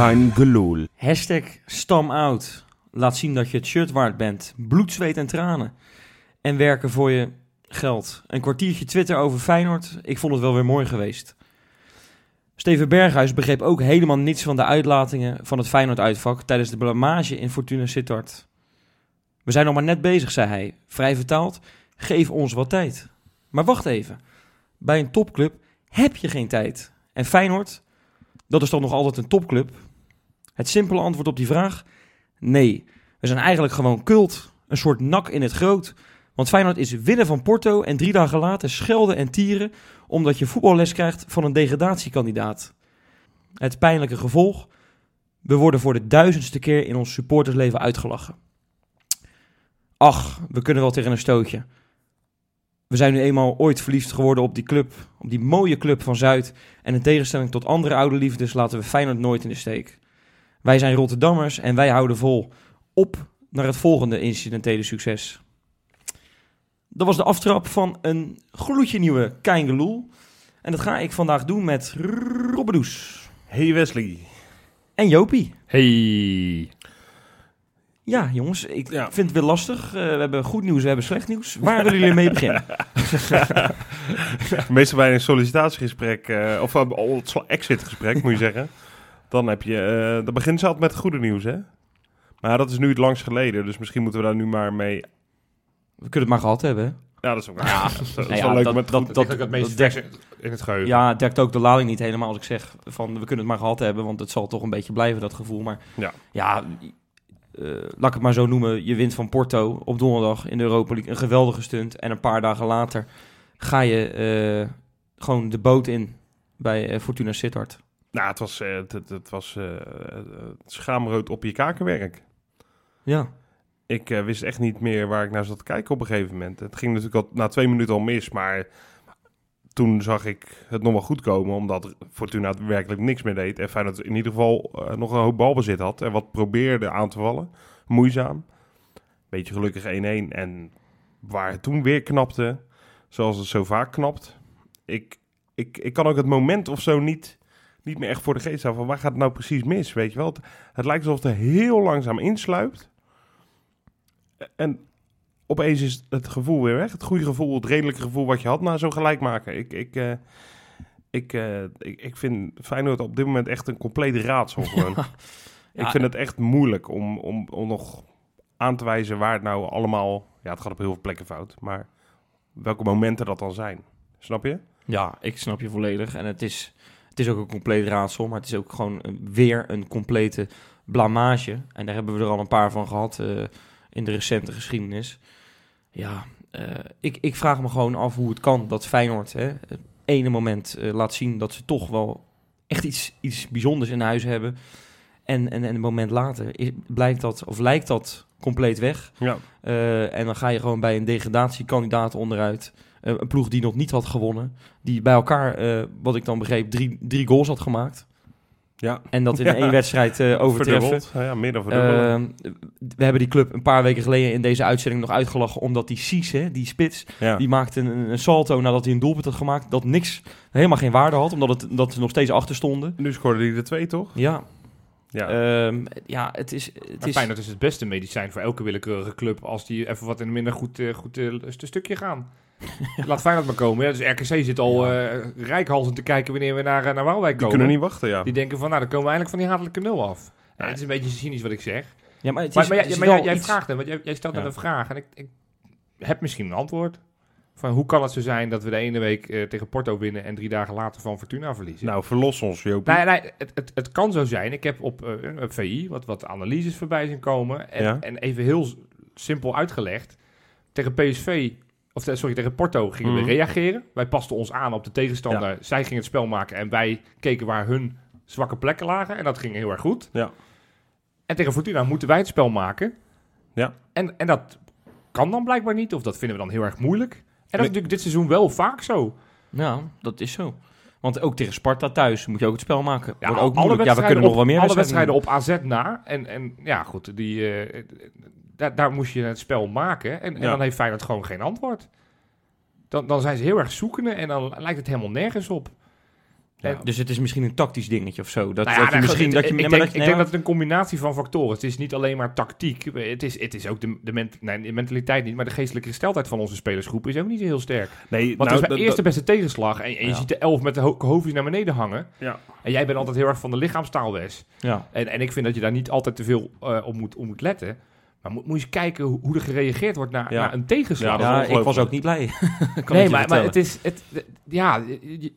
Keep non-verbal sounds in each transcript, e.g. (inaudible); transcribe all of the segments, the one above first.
Kein gelul. Hashtag stamout. Laat zien dat je het shirt waard bent. Bloed, zweet en tranen. En werken voor je geld. Een kwartiertje Twitter over Feyenoord. Ik vond het wel weer mooi geweest. Steven Berghuis begreep ook helemaal niets van de uitlatingen van het Feyenoord-uitvak tijdens de blamage in Fortuna Sittard. We zijn nog maar net bezig, zei hij. Vrij vertaald, geef ons wat tijd. Maar wacht even. Bij een topclub heb je geen tijd. En Feyenoord, dat is toch nog altijd een topclub? Het simpele antwoord op die vraag? Nee. We zijn eigenlijk gewoon cult. Een soort nak in het groot. Want Feyenoord is winnen van Porto en drie dagen later schelden en tieren omdat je voetballes krijgt van een degradatiekandidaat. Het pijnlijke gevolg? We worden voor de duizendste keer in ons supportersleven uitgelachen. Ach, we kunnen wel tegen een stootje. We zijn nu eenmaal ooit verliefd geworden op die club, op die mooie club van Zuid. En in tegenstelling tot andere oude liefdes laten we Feyenoord nooit in de steek. Wij zijn Rotterdammers en wij houden vol. Op naar het volgende incidentele succes. Dat was de aftrap van een gloedje nieuwe Keingeloel. En dat ga ik vandaag doen met Robbedoes Hey Wesley. en Jopie. Hey. Ja, jongens, ik Ja. vind het weer lastig. Eh, we hebben goed nieuws, we hebben slecht nieuws. Waar willen jullie mee beginnen? (laughs) Meestal bij een sollicitatiegesprek, eh, of uh, het exitgesprek moet je zeggen. Dan heb je, eh dan begint ze altijd met goede nieuws, hè? Maar dat is nu het langst geleden, dus misschien moeten we daar nu maar mee... We kunnen het maar gehad hebben. hè? Ja, dat is ook waar. dat is, (laughs) dat is Nou ja, wel leuk dat- met dat- goed- Dat, dat, het meest dat dekt- in het geheugen. Ja, het dekt ook de lading niet helemaal als ik zeg van we kunnen het maar gehad hebben, want het zal toch een beetje blijven, dat gevoel. Maar Ja. ja eh, laat ik het maar zo noemen. Je wint van Porto op donderdag in de Europa League. Een geweldige stunt. En een paar dagen later ga je eh, gewoon de boot in bij Fortuna Sittard. Nou, het was, eh, het, het, het was eh, schaamrood op je kakenwerk. Ja. Ik eh, wist echt niet meer waar ik naar zat te kijken op een gegeven moment. Het ging natuurlijk al na twee minuten al mis, maar toen zag ik het nog wel goed komen, omdat Fortuna werkelijk niks meer deed. En Feyenoord in ieder geval nog een hoop balbezit had en wat probeerde aan te vallen. Moeizaam. Beetje gelukkig 1-1. En waar het toen weer knapte, zoals het zo vaak knapt. Ik, ik, ik kan ook het moment of zo niet, niet meer echt voor de geest houden. Van waar gaat het nou precies mis, weet je wel? Het, het lijkt alsof het er heel langzaam insluipt. En opeens is het gevoel weer weg. Het goede gevoel, het redelijke gevoel wat je had na zo'n gelijk maken. Ik, ik, eh, ik, eh, ik, ik vind Feyenoord op dit moment echt een compleet raadsel gewoon. (laughs) Ik Ja, vind het echt moeilijk om, om, om nog aan te wijzen waar het nou allemaal... Ja, het gaat op heel veel plekken fout, maar welke momenten dat dan zijn. Snap je? Ja, ik snap je volledig. En het is, is ook een compleet raadsel, maar het is ook gewoon weer een complete blamage. En daar hebben we er al een paar van gehad eh, in de recente geschiedenis. Ja, eh, ik, ik vraag me gewoon af hoe het kan dat Feyenoord hè, het ene moment eh, laat zien dat ze toch wel echt iets, iets bijzonders in huis hebben. En, en, en een moment later is, blijkt dat, of lijkt dat compleet weg. Ja. En dan ga je gewoon bij een degradatiekandidaat onderuit. Eh, een ploeg die nog niet had gewonnen. Die bij elkaar, eh, wat ik dan begreep, drie, drie goals had gemaakt. Ja. En dat in Ja. (laughs) één wedstrijd eh, overtreffen. Ja, meer dan verdubbeld. Eh, we hebben die club een paar weken geleden in deze uitzending nog uitgelachen. Omdat die Cies, hè, die spits, ja. die maakte een, een salto nadat hij een doelpunt had gemaakt. Dat niks, helemaal geen waarde had. Omdat het, dat ze nog steeds achter stonden. Nu scoorde hij de twee, toch? Ja, Ja. Ehm, ja het is... Het Maar is Feyenoord is het beste medicijn voor elke willekeurige club als die even wat in een minder goed, goed st- stukje gaan. (laughs) Laat Feyenoord maar komen. Ja, dus RKC zit al eh rijkhalsend te kijken wanneer we naar, eh, naar Waalwijk die komen. kunnen niet wachten, ja. Die denken van, nou, dan komen we eindelijk van die hatelijke nul af. Ja, het is een beetje cynisch wat ik zeg. ja, maar het is, Maar, maar, het jij- is maar jij, wel jij iets- vraagt hem, want jij, jij stelt Ja. een vraag. En ik, ik heb misschien een antwoord. Van hoe kan het zo zijn dat we de ene week eh, tegen Porto winnen en drie dagen later van Fortuna verliezen? Nou, verlos ons, Jopie. Nee, nee het, het, het kan zo zijn. Ik heb op, eh, op VI wat, wat analyses voorbij zien komen. En, Ja. en even heel simpel uitgelegd. Tegen PSV, of eh, sorry, tegen Porto gingen Mhm. we reageren. Wij pasten ons aan op de tegenstander. Zij gingen het spel maken en wij keken waar hun zwakke plekken lagen. En dat ging heel erg goed. Ja. En tegen Fortuna moeten wij het spel maken. Ja. En, en dat kan dan blijkbaar niet, of dat vinden we dan heel erg moeilijk. En dat is natuurlijk dit seizoen wel vaak zo. Ja, dat is zo. Want ook tegen Sparta thuis moet je ook het spel maken. Ja, Wordt ook moeilijk. Ja, we wedstrijden kunnen nog op- wel meer Alle wedstrijden wedstrijden op AZ na. En, en ja, goed, die, eh, daar, daar moest je het spel maken. En, en Ja. dan heeft Feyenoord gewoon geen antwoord. Dan, dan zijn ze heel erg zoekende en dan lijkt het helemaal nergens op. Ja. Dus het is misschien een tactisch dingetje of zo. Dat, Nou ja, dat je nou, misschien... dat je, ik, denk, dat- ik nee, denk maar- dat het een combinatie van factoren is. Het is niet alleen maar tactiek. Het is, het is ook de, de, ment, nee, de mentaliteit niet, maar de geestelijke gesteldheid van onze spelersgroep is ook niet zo heel sterk. Nee, Want nou, het is bij dat- eerste beste tegenslag en, en je Ja. ziet de elf met de ho hoofdjes naar beneden hangen. Ja. En jij bent altijd heel erg van de lichaamstaal, Wes. ja. En, en ik vind dat je daar niet altijd te veel eh, op, moet, op moet letten. Maar moet, moet je eens kijken hoe, hoe er gereageerd wordt naar, Ja. naar een tegenslag. Ja, ik was ook niet blij. (laughs) Nee, maar, maar het is... Het, ja, je-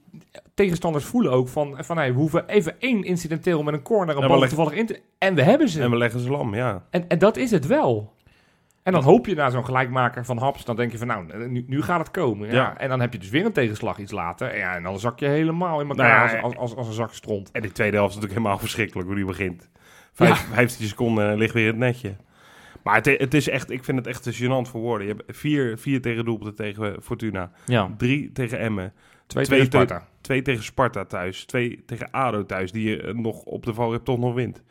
tegenstanders voelen ook van... van hey, we hoeven even één incidenteel met een corner een bal toevallig in te... En we hebben ze. En we leggen ze lam, ja. En, en dat is het wel. En dan hoop je naar zo'n gelijkmaker van Haps. Dan denk je van nou, nu, nu gaat het komen. Ja. Ja. En dan heb je dus weer een tegenslag iets later. Ja, en dan zak je helemaal in elkaar Nou ja, als, als, als, als een zak stront. En die tweede helft is natuurlijk helemaal verschrikkelijk hoe die begint. Vijf, 15 seconden en ligt weer het netje. Maar het, het is echt, ik vind het echt te gênant voor woorden. Je hebt vier, vier tegen doelpunten tegen Fortuna. Ja. Drie tegen Emmen. Twee, Twee tegen Sparta. Twee tegen Sparta thuis. Twee tegen ADO thuis, die je eh, nog op de valreep toch nog wint.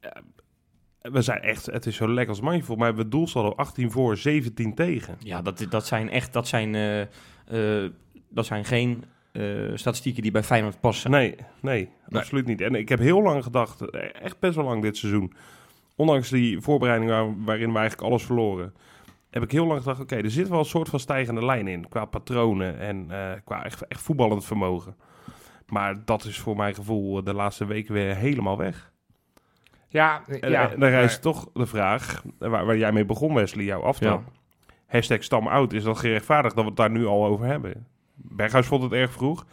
Ja, we zijn echt, het is zo lekker als mandje. Volgens mij hebben we doelsaldo 18 voor, 17 tegen. Ja, dat, dat zijn echt... Dat zijn, eh, eh, dat zijn geen eh, statistieken die bij Feyenoord passen. Nee, nee, absoluut niet. En ik heb heel lang gedacht, eh, echt best wel lang dit seizoen, ondanks die voorbereiding waar- waarin we eigenlijk alles verloren, heb ik heel lang gedacht, oké, er zit wel een soort van stijgende lijn in, qua patronen en eh, qua echt, echt voetballend vermogen. Maar dat is voor mijn gevoel de laatste weken weer helemaal weg. Ja, En, ja. en dan rijst toch de vraag, waar, waar jij mee begon Wesley, jouw aftrap. Hashtag stam oud, is dat gerechtvaardigd dat we het daar nu al over hebben? Berghuis vond het erg vroeg.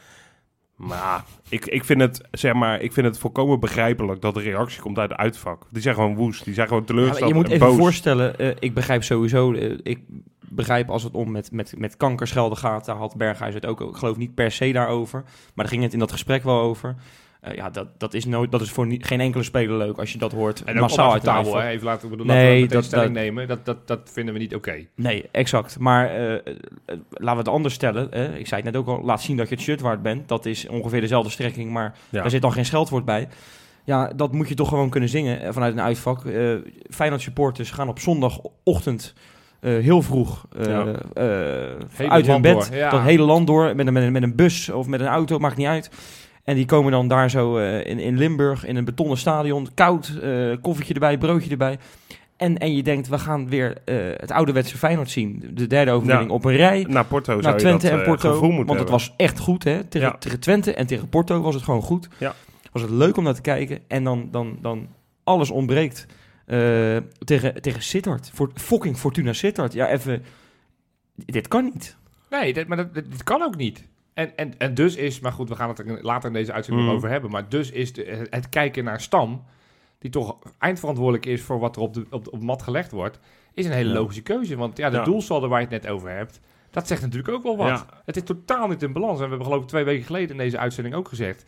Maar ik, ik, vind het, zeg maar, ik vind het volkomen begrijpelijk dat de reactie komt uit het uitvak. Die zijn gewoon woest, die zijn gewoon Ja, teleurgesteld je moet en even boos. voorstellen, eh, ik begrijp sowieso, eh, ik begrijp als het om met, met, met kankerschelden gaat, daar had Berghuis het ook, ik geloof niet per se daarover, maar daar ging het in dat gesprek wel over. Eh, ja, dat, dat, is nooit, dat is voor geen enkele speler leuk als je dat hoort En massaal uit tafel? Even laten, we, Nee, laten we meteen dat- stelling dat- nemen. Dat, dat, dat vinden we niet oké. Nee, exact. Maar eh, laten we het anders stellen. ik zei het net ook al, laat zien dat je het shirt waard bent. Dat is ongeveer dezelfde strekking, maar Ja. daar zit dan geen scheldwoord bij. Ja, dat moet je toch gewoon kunnen zingen vanuit een uitvak. Eh Feyenoord supporters gaan op zondagochtend heel vroeg Ja. uit hun bed. door, ja. Dat hele land door met een, met, een, met een bus of met een auto, maakt niet uit. En die komen dan daar zo eh, in, in Limburg in een betonnen stadion. Koud, eh, koffietje erbij, broodje erbij. En, en je denkt, we gaan weer eh, het ouderwetse Feyenoord zien. De derde overwinning Ja. op een rij. Naar Porto zou Naar je Twente dat, en Porto. Want het was echt goed, hè? Tegen, Ja. tegen Twente en tegen Porto was het gewoon goed. Ja. Was het leuk om naar te kijken. En dan, dan, dan alles ontbreekt eh, tegen, tegen Sittard. Voor, fucking Fortuna Sittard. Ja, even... Dit kan niet. Nee, dit, maar dat, dit kan ook niet. En, en, en dus is, maar goed, we gaan het er later in deze uitzending Mm. over hebben. Maar dus is de, het kijken naar Stam, die toch eindverantwoordelijk is voor wat er op de, op de op mat gelegd wordt, is een hele Ja. logische keuze. Want ja, de Ja. doelsaldo waar je het net over hebt, dat zegt natuurlijk ook wel wat. Ja. Het is totaal niet in balans. En we hebben geloof ik twee weken geleden in deze uitzending ook gezegd.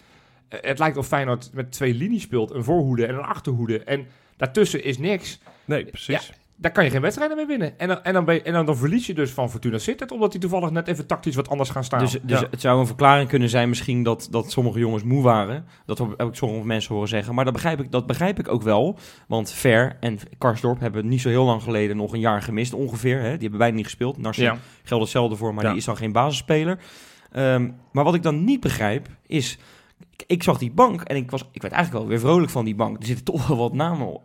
eh, het lijkt of Feyenoord met twee linies speelt. Een voorhoede en een achterhoede. En daartussen is niks. Nee, precies. Daar kan je geen wedstrijden mee winnen. En dan, en dan, ben je- en dan, dan verlies je dus van Fortuna Sittard. Omdat die toevallig net even tactisch wat anders gaan staan. Dus, dus Ja. het zou een verklaring kunnen zijn misschien dat, dat sommige jongens moe waren. Dat heb ik sommige mensen horen zeggen. Maar dat begrijp ik, dat begrijp ik ook wel. Want Ver en Karsdorp hebben niet zo heel lang geleden nog een jaar gemist ongeveer. Hè? Die hebben bijna niet gespeeld. Narcy ja. geldt hetzelfde voor, maar Ja. die is dan geen basisspeler. Ehm, maar wat ik dan niet begrijp is... ik- zag die bank en ik, was, ik werd eigenlijk wel weer vrolijk van die bank. Er zitten toch wel wat namen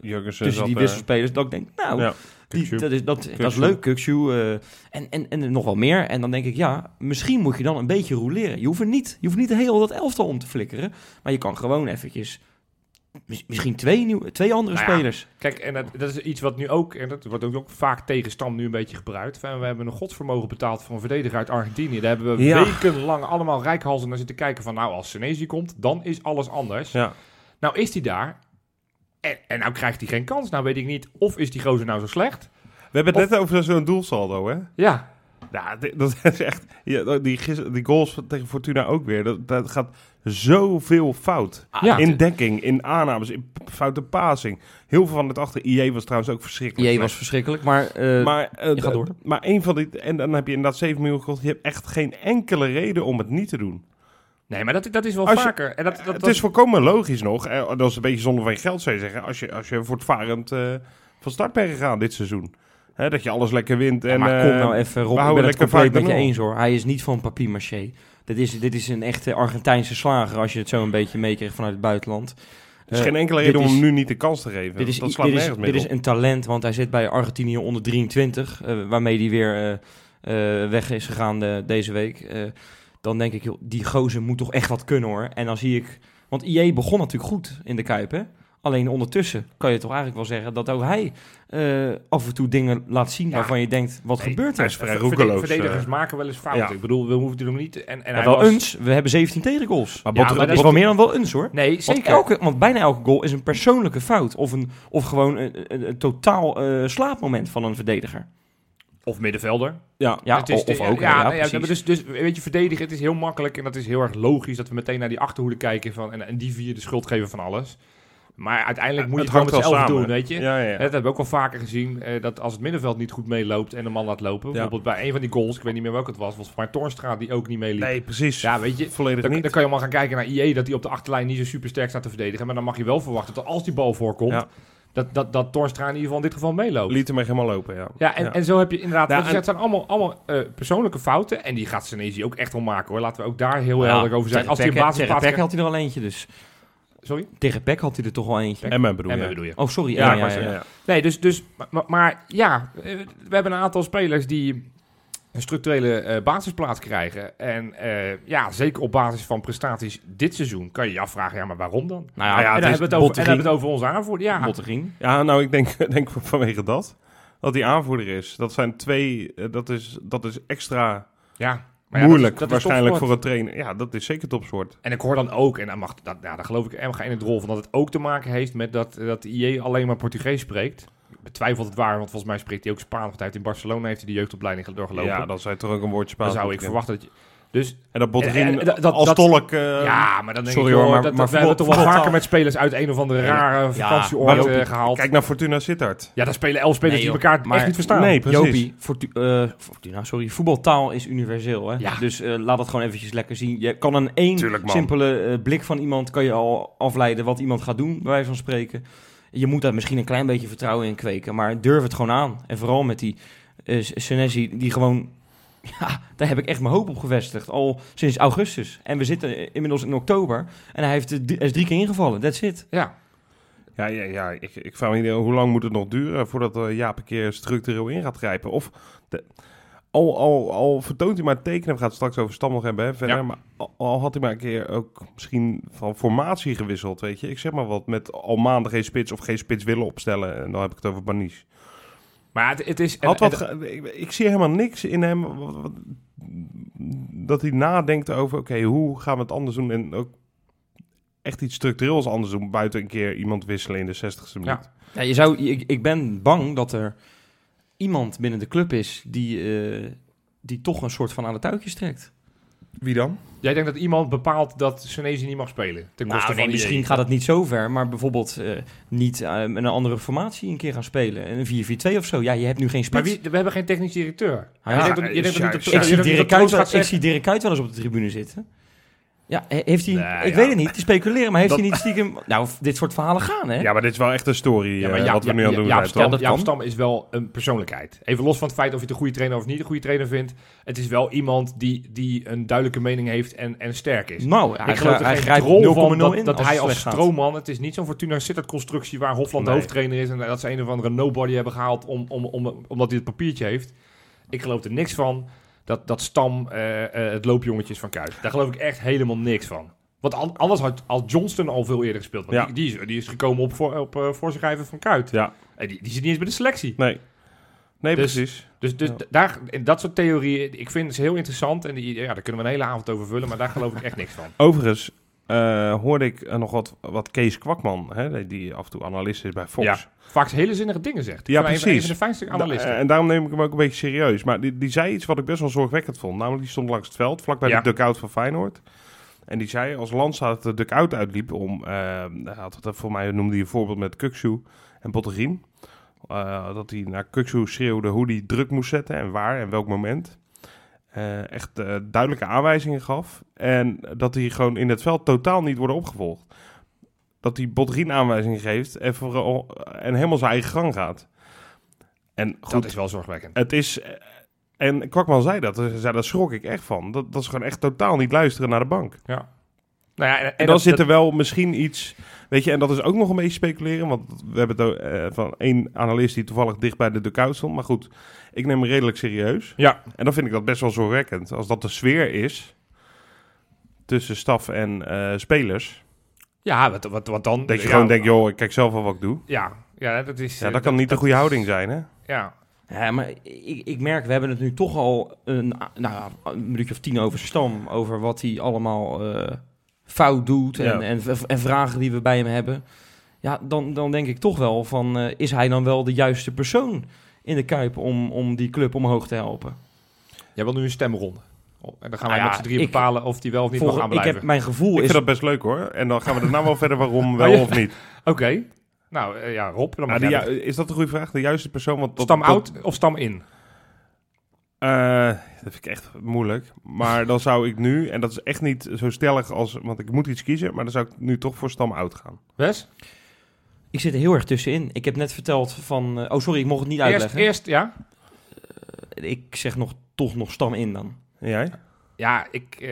Jurgensen tussen zat, die eh, wisselspelers. Dat ik denk, nou, ja. die, dat, is, dat, dat is leuk, Kukçu. eh, en, en, en nog wel meer. En dan denk ik, ja, misschien moet je dan een beetje roleren. Je hoeft, niet, je hoeft niet heel dat elftal om te flikkeren. Maar je kan gewoon eventjes... mis- Misschien twee, nieuwe, twee andere Nou ja, spelers. Kijk, en dat, dat is iets wat nu ook, en dat wordt ook, vaak tegen Stam nu een beetje gebruikt. We hebben een godsvermogen betaald voor een verdediger uit Argentinië. Daar hebben we Ja. wekenlang allemaal rijkhalzen naar zitten kijken van, nou, als Senesi komt, dan is alles anders. Ja. Nou is hij daar. En, en nou krijgt hij geen kans. Nou weet ik niet, of is die gozer nou zo slecht? We hebben het Of- net over zo'n doelsaldo, hè? Ja, (laughs) dat is echt... Ja, die, die goals van- tegen Fortuna ook weer. Dat, dat gaat zoveel fout. Ja. in dekking, in aannames, in foute passing. Heel veel van het achter. IE was trouwens ook verschrikkelijk. Slecht. was verschrikkelijk, maar... eh, maar, eh, je gaat door. maar een van die... En dan heb je inderdaad 7 miljoen gekost. Je hebt echt geen enkele reden om het niet te doen. nee, maar dat, dat is wel je- vaker. En dat, dat, het dat- is volkomen logisch nog. eh, Dat is een beetje zonder van je geld, zou je zeggen. Als je, als je voortvarend eh, van start bent gegaan dit seizoen. Hè, dat je alles lekker wint. Ja, En, maar kom nou even, Rob, we ik houden ben het compleet met je eens hoor. Hij is niet van papier-maché. Dit is, dit is een echte Argentijnse slager, als je het zo een beetje meekreeg vanuit het buitenland. Er is Eh, geen enkele dit reden om is- hem nu niet de kans te geven. Dit is, dat i- slaat dit, is, dit is een talent, want hij zit bij Argentinië onder 23, eh, waarmee hij weer eh, eh, weg is gegaan eh, deze week. Eh, dan denk ik, joh, die gozer moet toch echt wat kunnen hoor. En dan zie ik, want IE begon natuurlijk goed in de Kuip hè. Alleen ondertussen kan je toch eigenlijk wel zeggen dat ook hij eh, af en toe dingen laat zien Ja. waarvan je denkt, wat Nee, gebeurt hij er? is vrij Verde- roekeloos. Verdedigers eh. maken wel eens fouten. ja. Ik bedoel, we hoeven er nog niet... En, en hij wel was- eens, we hebben 17 tegengoals. Maar Ja, maar dat is wel meer dan wel eens hoor. Nee, Want, zeker. elke, want bijna elke goal is een persoonlijke fout. Of, een, of gewoon een, een, een totaal eh, slaapmoment van een verdediger. Of middenvelder. ja, Ja, Het is of, de- of ook. Ja, Ja, dus, dus weet je, verdedigen, het is heel makkelijk en dat is heel erg logisch dat we meteen naar die achterhoede kijken van, en, en die vier de schuld geven van alles. Maar uiteindelijk moet je het het gewoon samen. doen, weet je. Ja, ja, ja. Dat hebben we ook al vaker gezien, eh, dat als het middenveld niet goed meeloopt en een man laat lopen. Bijvoorbeeld bij een van die goals, ik weet niet meer welke het was, was maar Toornstra die ook niet meeliep. Nee, precies. Ja, weet je, Volledig dan, niet. dan kan je allemaal gaan kijken naar IE, dat hij op de achterlijn niet zo super sterk staat te verdedigen. Maar dan mag je wel verwachten dat als die bal voorkomt, Ja. dat, dat, dat Toornstra in ieder geval in dit geval meeloopt. Liet hem echt helemaal lopen, ja. Ja, en, Ja. en zo heb je inderdaad... Ja, en- het zijn allemaal, allemaal eh, persoonlijke fouten. En die gaat Senesi ook echt wel maken, hoor. Laten we ook daar heel Ja, helder over zijn. Als hij een basisplaats had hij er al eentje dus. Sorry? Tegen Peck had hij er toch al eentje. En mijn bedoel, En ja. bedoel je? Oh, sorry. Ja, Ja, ja, maar- ja, ja, ja. Nee, dus... dus maar, maar ja, we hebben een aantal spelers die een structurele eh, basisplaats krijgen. En eh, ja, zeker op basis van prestaties dit seizoen kan je je afvragen, ja, maar waarom dan? Nou ja, Nou ja, en het dan is hebben we het over, en hebben we het over onze aanvoerder. Ja. Ja, nou, ik denk, (laughs) denk vanwege dat. Dat hij aanvoerder is. Dat zijn twee... eh, Dat is, dat is extra ja. Ja, moeilijk dat dat waarschijnlijk voor een trainer. Ja, dat is zeker topsport. En ik hoor dan ook, en dan mag, dat, ja, daar geloof ik helemaal in het rol van, dat het ook te maken heeft met dat, dat IE alleen maar Portugees spreekt. Ik betwijfel het waar, want volgens mij spreekt hij ook Spaans. Want hij heeft in Barcelona heeft hij de jeugdopleiding doorgelopen. Ja, zou je toch ook een woordje dan Spaans zou ik verwachten dat je... Dus En dat Botterin En- en- dat- als dat- tolk... eh, ja, maar dan denk sorry ik, hoor, maar- dat, maar we hebben het toch wel vaker met spelers uit een of andere rare vakantieoord eh, gehaald. Kijk naar Fortuna Sittard. ja, daar spelen elf spelers Nee, die elkaar maar- echt niet verstaan. Nee, precies. Jopie, Fortu eh, Fortuna, sorry. Voetbaltaal is universeel. Hè? Ja. Dus eh, laat het gewoon eventjes lekker zien. Je kan aan één Tuurlijk, simpele eh, blik van iemand kan je al afleiden wat iemand gaat doen, bij wijze van spreken. Je moet daar misschien een klein beetje vertrouwen in kweken, maar durf het gewoon aan. En vooral met die eh Senesi, die gewoon... (laughs) Ja, daar heb ik echt mijn hoop op gevestigd. Al sinds augustus. En we zitten inmiddels in oktober. En hij, heeft, eh, hij is drie keer ingevallen. That's it. Ja, Ja, ja, ja ik, ik vraag me niet hoe lang moet het nog duren voordat eh, Jaap een keer structureel in gaat grijpen. Of de, al, al, al vertoont hij maar tekenen, we gaan het straks over Stam nog hebben hè, verder, Ja. maar al, al had hij maar een keer ook misschien van formatie gewisseld, weet je. Ik zeg maar wat, met al maanden geen spits of geen spits willen opstellen. En dan heb ik het over Banish. Maar het, het is... en- Had wat en- ge- ik, ik zie helemaal niks in hem wat- wat- dat hij nadenkt over, oké, hoe gaan we het anders doen en ook echt iets structureels anders doen, buiten een keer iemand wisselen in de 60ste minuut. Ja, je zou, ik, ik ben bang dat er iemand binnen de club is die, eh, die toch een soort van aan de touwtjes trekt. Wie dan? Jij denkt dat iemand bepaalt dat Senesi niet mag spelen? Ten koste Nou, van nee, IE? misschien gaat het niet zo ver, maar bijvoorbeeld eh, niet met een andere formatie een keer gaan spelen. Een 4-4-2 of zo. Ja, je hebt nu geen Maar spits. wie, we hebben geen technisch directeur. Ah, je ja, denkt dat, je denkt dat ja, niet ja, dat- ik, zie Dirk Kuyt ik zie Dirk Kuyt wel eens op de tribune zitten. Ja, he- heeft hij... Ik ja. weet het niet, te speculeren, maar heeft Dat- hij niet stiekem... Nou, dit soort verhalen gaan, hè? Ja, maar dit is wel echt een story Ja, maar eh, Jaap- wat we nu aan doen Jaap Stam? Jaap. Stam is wel een persoonlijkheid. Even los van het feit of je het een goede trainer of niet een goede trainer vindt. Het is wel iemand die, die een duidelijke mening heeft en, en sterk is. Nou, hij, ik geloof er hij geen grijpt 0,0 drol van dat, in dat als hij als stroomman... Het is niet zo'n Fortuna Sittard constructie waar Hofland de hoofdtrainer is... en dat ze een of andere nobody hebben gehaald om, om, om, omdat hij het papiertje heeft. Ik geloof er niks van dat, dat Stam eh, eh, het loopjongetje is van Kuit. Daar geloof ik echt helemaal niks van. Want an- anders had al Johnston al veel eerder gespeeld. Want Ja. die, die, is, die is gekomen op, voor, op uh, voorschrijven van Kuit. Ja, En die, die zit niet eens bij de selectie. nee. Nee, Dus- precies. Dus, dus Ja. daar, in dat soort theorieën, ik vind ze heel interessant. En die, ja, daar kunnen we een hele avond over vullen. Maar daar geloof ik echt niks van. (laughs) Overigens eh, hoorde ik eh, nog wat, wat Kees Kwakman, hè, die af en toe analist is bij Fox. Ja, Vaak hele zinnige dingen zegt. Ja, precies. De fijnste analisten. Da- en daarom neem ik hem ook een beetje serieus. Maar die, die zei iets wat ik best wel zorgwekkend vond. Namelijk, die stond langs het veld, vlakbij Ja. de dugout van Feyenoord. En die zei, als Landsaat de dugout uitliep om... eh, hij had het, voor mij noemde hij een voorbeeld met Kukshu en Botterien. Eh, dat hij naar Kukshu schreeuwde hoe hij druk moest zetten en waar en welk moment. Eh, echt eh, duidelijke aanwijzingen gaf. En dat die gewoon in het veld totaal niet worden opgevolgd. Dat hij Botterien aanwijzingen geeft en, vooral, en helemaal zijn eigen gang gaat. En goed, Dat is wel zorgwekkend. het is... eh, En Kwakman zei dat, zei, daar schrok ik echt van. Dat, dat is gewoon echt totaal niet luisteren naar de bank. Ja. Nou ja, en, En, dan dat- zit er wel misschien iets... Weet je, en dat is ook nog een beetje speculeren. Want we hebben het eh, van één analist die toevallig dicht bij de dugout stond. Maar goed, ik neem hem redelijk serieus. Ja, En dan vind ik dat best wel zorgwekkend. Als dat de sfeer is tussen staf en eh, spelers. ja wat, wat, wat dan? Dat je Ja, gewoon denkt, joh, ik kijk zelf wel wat ik doe. Ja, ja dat is... Ja, eh, dat kan niet de goede houding zijn, hè? Ja, Ja, maar ik, ik merk, we hebben het nu toch al een, nou, een minuutje of tien over Stam. Over wat hij allemaal eh, fout doet en, Ja. en, en vragen die we bij hem hebben. Ja, dan, dan denk ik toch wel van, eh, is hij dan wel de juiste persoon in de Kuip om, om die club omhoog te helpen? jij wil nu een stemronde. Oh, En dan gaan wij Nou ja, met z'n drieën ik- bepalen of die wel of niet mag Volgens- ik aanblijven. heb mijn gevoel Ik is... vind dat best leuk, hoor. En dan gaan we daarna wel verder waarom (laughs) wel Oh, ja. of niet. (laughs) Oké. Nou, eh, ja, Rob, dan mag Nou, die jij ju- is dat een goede vraag? De juiste persoon? Want Stam out of stam in? Eh, dat vind ik echt moeilijk. Maar dan zou ik nu, en dat is echt niet zo stellig als... Want ik moet iets kiezen, maar dan zou ik nu toch voor Stam out gaan. Wes? Ik zit er heel erg tussenin. Ik heb net verteld van... eh, oh, sorry, ik mocht het niet Eerst, uitleggen. eerst, ja. Ik zeg nog, toch nog Stam in dan. En jij? Ja, ik...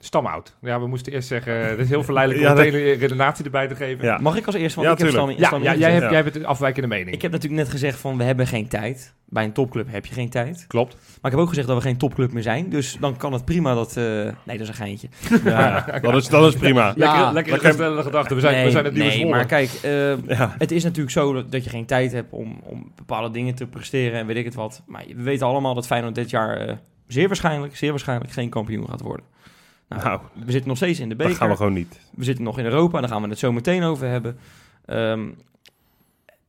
eh stam out. Ja, we moesten eerst zeggen... Het is heel verleidelijk (laughs) Ja, om dat- meteen een redenatie erbij te geven. Ja. Mag ik als eerste? Want Ja, ik heb tuurlijk. Ja, Stam ja, jij, hebt, Ja. jij hebt een afwijkende mening. Ik heb natuurlijk net gezegd van we hebben geen tijd. Bij een topclub heb je geen tijd. Klopt. Maar ik heb ook gezegd dat we geen topclub meer zijn. Dus dan kan het prima dat... eh, nee, dat is een geintje. (laughs) Ja, dat, is, dat is prima. Ja, lekker lekker lekker- gestellende gedachte. We zijn, nee, we zijn het nieuwe nee, maar kijk, eh, Ja. het is natuurlijk zo dat, dat je geen tijd hebt om, om bepaalde dingen te presteren en weet ik het wat. Maar we weten allemaal dat Feyenoord dit jaar eh, zeer waarschijnlijk, zeer waarschijnlijk geen kampioen gaat worden. Nou, Nou, we zitten nog steeds in de dat beker. gaan we gewoon niet. We zitten nog in Europa, daar gaan we het zo meteen over hebben. Ehm,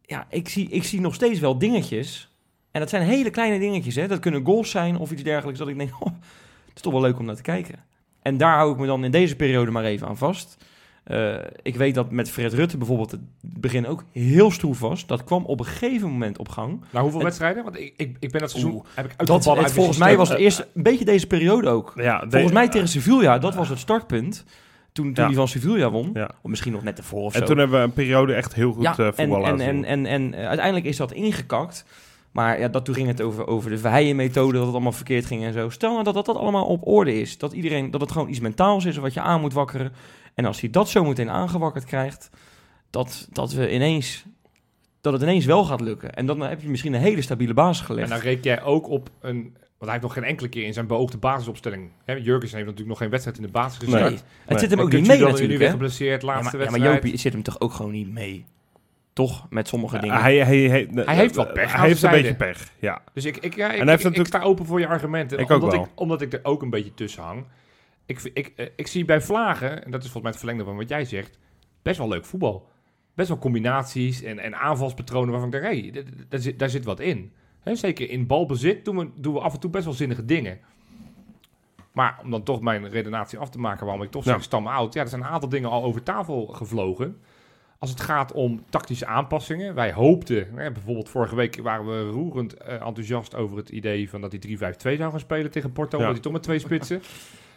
ja, ik zie, ik zie nog steeds wel dingetjes. En dat zijn hele kleine dingetjes. Hè? Dat kunnen goals zijn of iets dergelijks. Dat ik denk, (laughs) oh, het is toch wel leuk om naar te kijken. En daar hou ik me dan in deze periode maar even aan vast. Eh, ik weet dat met Fred Rutte bijvoorbeeld het begin ook heel stroef was. Dat kwam op een gegeven moment op gang. Nou, hoeveel wedstrijden? Want ik, ik, ik ben dat seizoen... Heb ik Dat, het, uit volgens mij was het eerst een beetje deze periode ook. Ja, de- Volgens mij tegen Sevilla, dat was het startpunt. Toen, toen Ja. die van Sevilla won. Ja. Of misschien nog net ervoor of En zo. toen hebben we een periode echt heel goed ja, eh, voetbal en, en, laten en, zien. en, en eh, uiteindelijk is dat ingekakt. Maar ja, dat, toen ging het over, over de Verheijen-methode, dat het allemaal verkeerd ging en zo. Stel nou dat, dat dat allemaal op orde is. Dat, iedereen, dat het gewoon iets mentaals is wat je aan moet wakkeren. En als hij dat zo meteen aangewakkerd krijgt, dat, dat, we ineens, dat het ineens wel gaat lukken. En dan heb je misschien een hele stabiele basis En gelegd. dan reken jij ook op een... Want hij heeft nog geen enkele keer in zijn beoogde basisopstelling... Hè, Jurgensen heeft natuurlijk nog geen wedstrijd in de basis nee, gezet. het Nee. zit hem En ook niet mee dan nu natuurlijk. weer hè? geblesseerd, Ja, maar, ja, maar wedstrijd. Jopie zit hem toch ook gewoon niet mee? Toch? Met sommige dingen. hij, hij, hij, Hij heeft wat pech Hij heeft een beetje pech, ja. Dus ik, ik, ja, ik, hij heeft ik, ik natuurlijk- sta open voor je argumenten. Ik ook omdat, wel. Ik, omdat ik er ook een beetje tussen hang. Ik, ik, eh, ik zie bij Vlagen, en dat is volgens mij het verlengde van wat jij zegt, best wel leuk voetbal. Best wel combinaties en, en aanvalspatronen waarvan ik denk, hé, hey, daar, zit, daar zit wat in. Zeker in balbezit doen we, doen we af en toe best wel zinnige dingen. Maar om dan toch mijn redenatie af te maken waarom ik toch Ja. zeg stam out. Ja, er zijn een aantal dingen al over tafel gevlogen. Als het gaat om tactische aanpassingen. Wij hoopten, hè, bijvoorbeeld vorige week waren we roerend eh, enthousiast over het idee van dat hij 3-5-2 zou gaan spelen tegen Porto. Ja. Dat hij toch met twee spitsen.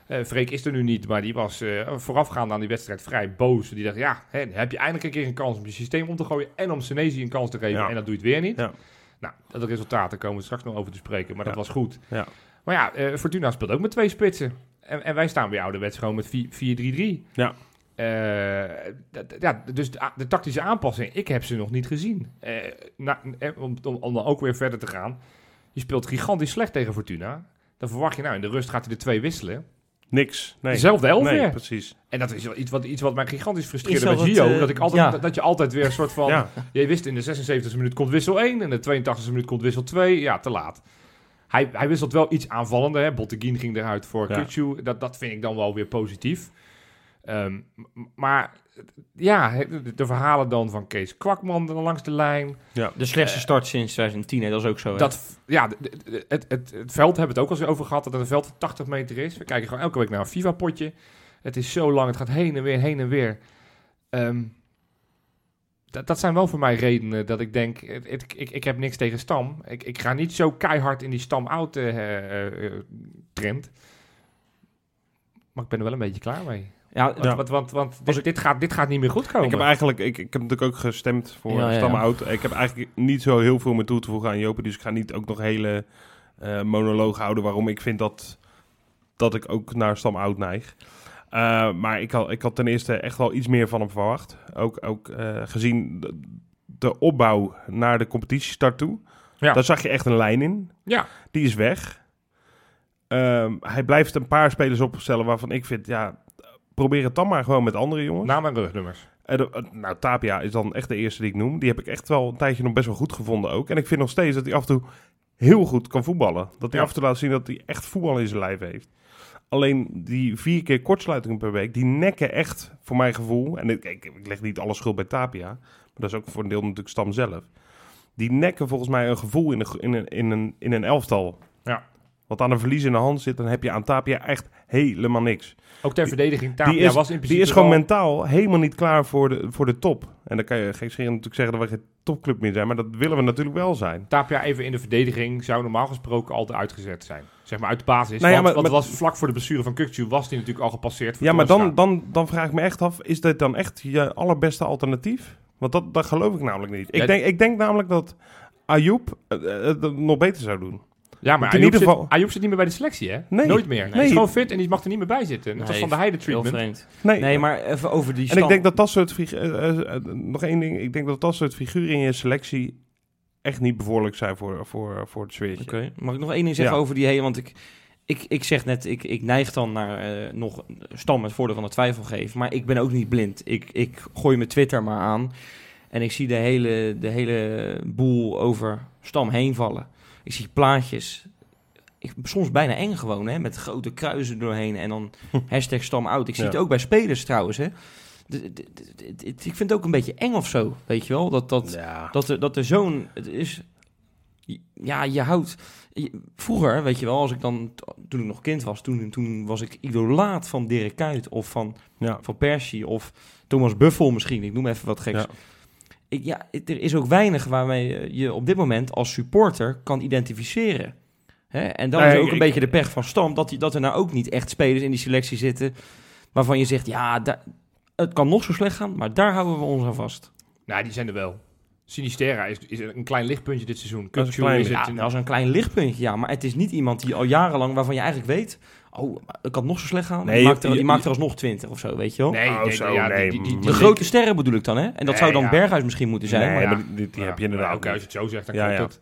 Eh Freek is er nu niet, maar die was eh, voorafgaand aan die wedstrijd vrij boos. Die dacht, ja, hè, heb je eindelijk een keer een kans om je systeem om te gooien en om Senesi een kans te geven Ja. en dat doe je het weer niet. Ja. Nou, dat resultaat, daar komen we straks nog over te spreken, maar dat was goed. Ja. Maar ja, eh, Fortuna speelt ook met twee spitsen. En, en wij staan bij ouderwets gewoon met 4 4-3-3. Ja. Ja, dus de, de tactische aanpassing, ik heb ze nog niet gezien. Na- eh, om, om, om dan ook weer verder te gaan. Je speelt gigantisch slecht tegen Fortuna. Dan verwacht je, nou, in de rust gaat hij de twee wisselen. Niks. Nee. Dezelfde elf nee, weer. precies. En dat is wel iets wat, iets wat mij gigantisch frustreerde bij Gio. eh, dat, ik altijd, ja. dat, dat je altijd weer een soort van... Ja. Je wist in de 76e minuut komt wissel 1 en in de 82e minuut komt wissel 2. Ja, te laat. Hij, hij wisselt wel iets aanvallender. Hè. Botteguin ging eruit voor Ja. Kutsu. Dat, dat vind ik dan wel weer positief. Ehm, maar ja, hè, de, verhalen dan van Kees Kwakman dan langs de lijn. De slechtste start sinds 2010, hè, dat is ook zo. hè? Dat, ja, het, het, het veld hebben we het ook al eens over gehad, dat het een veld van 80 meter is. We kijken gewoon elke week naar een FIFA-potje. Het is zo lang, het gaat heen en weer, heen en weer. Ehm, dat, dat zijn wel voor mij redenen dat ik denk, het, het- ik, ik heb niks tegen Stam. Ik, ik ga niet zo keihard in die Stam-out eh, eh, eh, trend. Maar ik ben er wel een beetje klaar mee. Ja, Want, Ja. want, want, dit, dit, gaat, dit gaat niet meer goed komen. Ik heb eigenlijk, ik, ik heb natuurlijk ook gestemd voor Ja, Stam. Oud. Ik heb eigenlijk niet zo heel veel meer toe te voegen aan Jopen. Dus ik ga niet ook nog hele eh monoloog houden waarom ik vind dat, dat ik ook naar Stam Oud neig. Eh, maar ik had, ik had ten eerste echt wel iets meer van hem verwacht. Ook, ook eh, gezien de, de opbouw naar de competitiestart toe. Ja. Daar zag je echt een lijn in. Ja. Die is weg. Ehm, hij blijft een paar spelers opstellen waarvan ik vind, ja, probeer het dan maar gewoon met andere jongens. Naam en rugnummers. De- eh, nou, Tapia is dan echt de eerste die ik noem. Die heb ik echt wel een tijdje nog best wel goed gevonden ook. En ik vind nog steeds dat hij af en toe heel goed kan voetballen. Dat hij Ja. af en toe laat zien dat hij echt voetbal in zijn lijf heeft. Alleen die vier keer kortsluitingen per week, die nekken echt, voor mijn gevoel... en ik, ik, ik leg niet alle schuld bij Tapia... maar dat is ook voor een deel natuurlijk Stam zelf. Die nekken volgens mij een gevoel in een, in een, in een, in een elftal. Ja. Wat aan een verlies in de hand zit, dan heb je aan Tapia echt helemaal niks. Ook ter verdediging. Tapia die is, was in principe die is gewoon mentaal helemaal niet klaar voor de, voor de top. En dan kan je geen natuurlijk zeggen dat we geen topclub meer zijn. Maar dat willen we natuurlijk wel zijn. Tapia even in de verdediging zou normaal gesproken altijd uitgezet zijn. Zeg maar uit de basis. Nou ja, want, maar- want was vlak voor de blessure van Kukcu was die natuurlijk al gepasseerd. voor Ja, maar dan, dan, dan vraag ik me echt af, is dit dan echt je allerbeste alternatief? Want dat, dat geloof ik namelijk niet. Ik, denk, ik denk namelijk dat Ayoub eh, eh, het nog beter zou doen. Ja, maar in ieder zit, Geval... Ayoub zit niet meer bij de selectie, hè? Nee. Nooit meer. Hij Nee. is gewoon fit en die mag er niet meer bij zitten. Als Nee, Van de Heide Heel treatment. vreemd. Nee, Nee, maar even over die En ik denk dat dat soort figuren... nog één ding. Ik denk dat dat soort figuren in je selectie echt niet bevorderlijk zijn voor, voor, voor het sfeertje. Oké, mag ik nog één ding zeggen Ja. over die hele? Want ik, ik, ik zeg net, ik, ik neig dan naar eh, nog Stam het voordeel van de twijfel geven. Maar ik ben ook niet blind. Ik, ik gooi mijn Twitter maar aan. En ik zie de hele, de hele boel over Stam heen vallen. Ik zie plaatjes. Ik, soms bijna eng gewoon, hè, met grote kruisen doorheen. En dan hashtag Stam out. Ik zie Ja. het ook bij spelers trouwens, hè. De- de- de- de- de- ik vind het ook een beetje eng of zo, weet je wel? Dat, dat, Ja. dat er, dat er zo'n... Het is... Ja, je houdt... je- vroeger, weet je wel, als ik dan... Toen ik nog kind was, toen, toen was ik idolaat van Dirk Kuyt of van, Ja. van Persie of Thomas Buffel misschien. Ik noem even wat geks. Ja. Ja, er is ook weinig waarmee je op dit moment als supporter kan identificeren. Hè? En dan Nee, is ook ik- een beetje de pech van Stam... Dat, die, dat er nou ook niet echt spelers in die selectie zitten... waarvan je zegt, ja, daar- het kan nog zo slecht gaan... maar daar houden we ons aan vast. Nou, die zijn er wel. Sinisterra is, is een klein lichtpuntje dit seizoen. Dat is klein. is het Ja, dat is een klein lichtpuntje, ja. Maar het is niet iemand die al jarenlang, waarvan je eigenlijk weet... Oh, het kan nog zo slecht gaan. Nee, die, maakt er, je- die je- maakt er alsnog 20 of zo, weet je wel. Nee, Oh, nee, zo, ja, nee. die- die- die- de grote sterren bedoel ik dan, hè? En dat Nee, zou dan ja. Berghuis misschien moeten zijn. Nee, maar, ja. maar die, die Ja, heb je inderdaad Ook als je het zo zegt, dan Ja, klopt ja. het.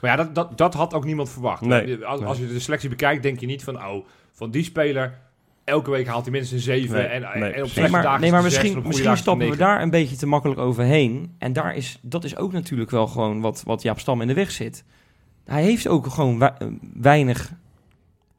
Maar ja, dat, dat, dat had ook niemand verwacht. Nee. Als, Nee. als je de selectie bekijkt, denk je niet van... Oh, van die speler, elke week haalt hij minstens een 7. Nee, en, nee, en op Nee, maar, dagen nee, maar zes, misschien, misschien stappen we daar een beetje te makkelijk overheen. En daar is, dat is ook natuurlijk wel gewoon wat, wat Jaap Stam in de weg zit. Hij heeft ook gewoon wei- weinig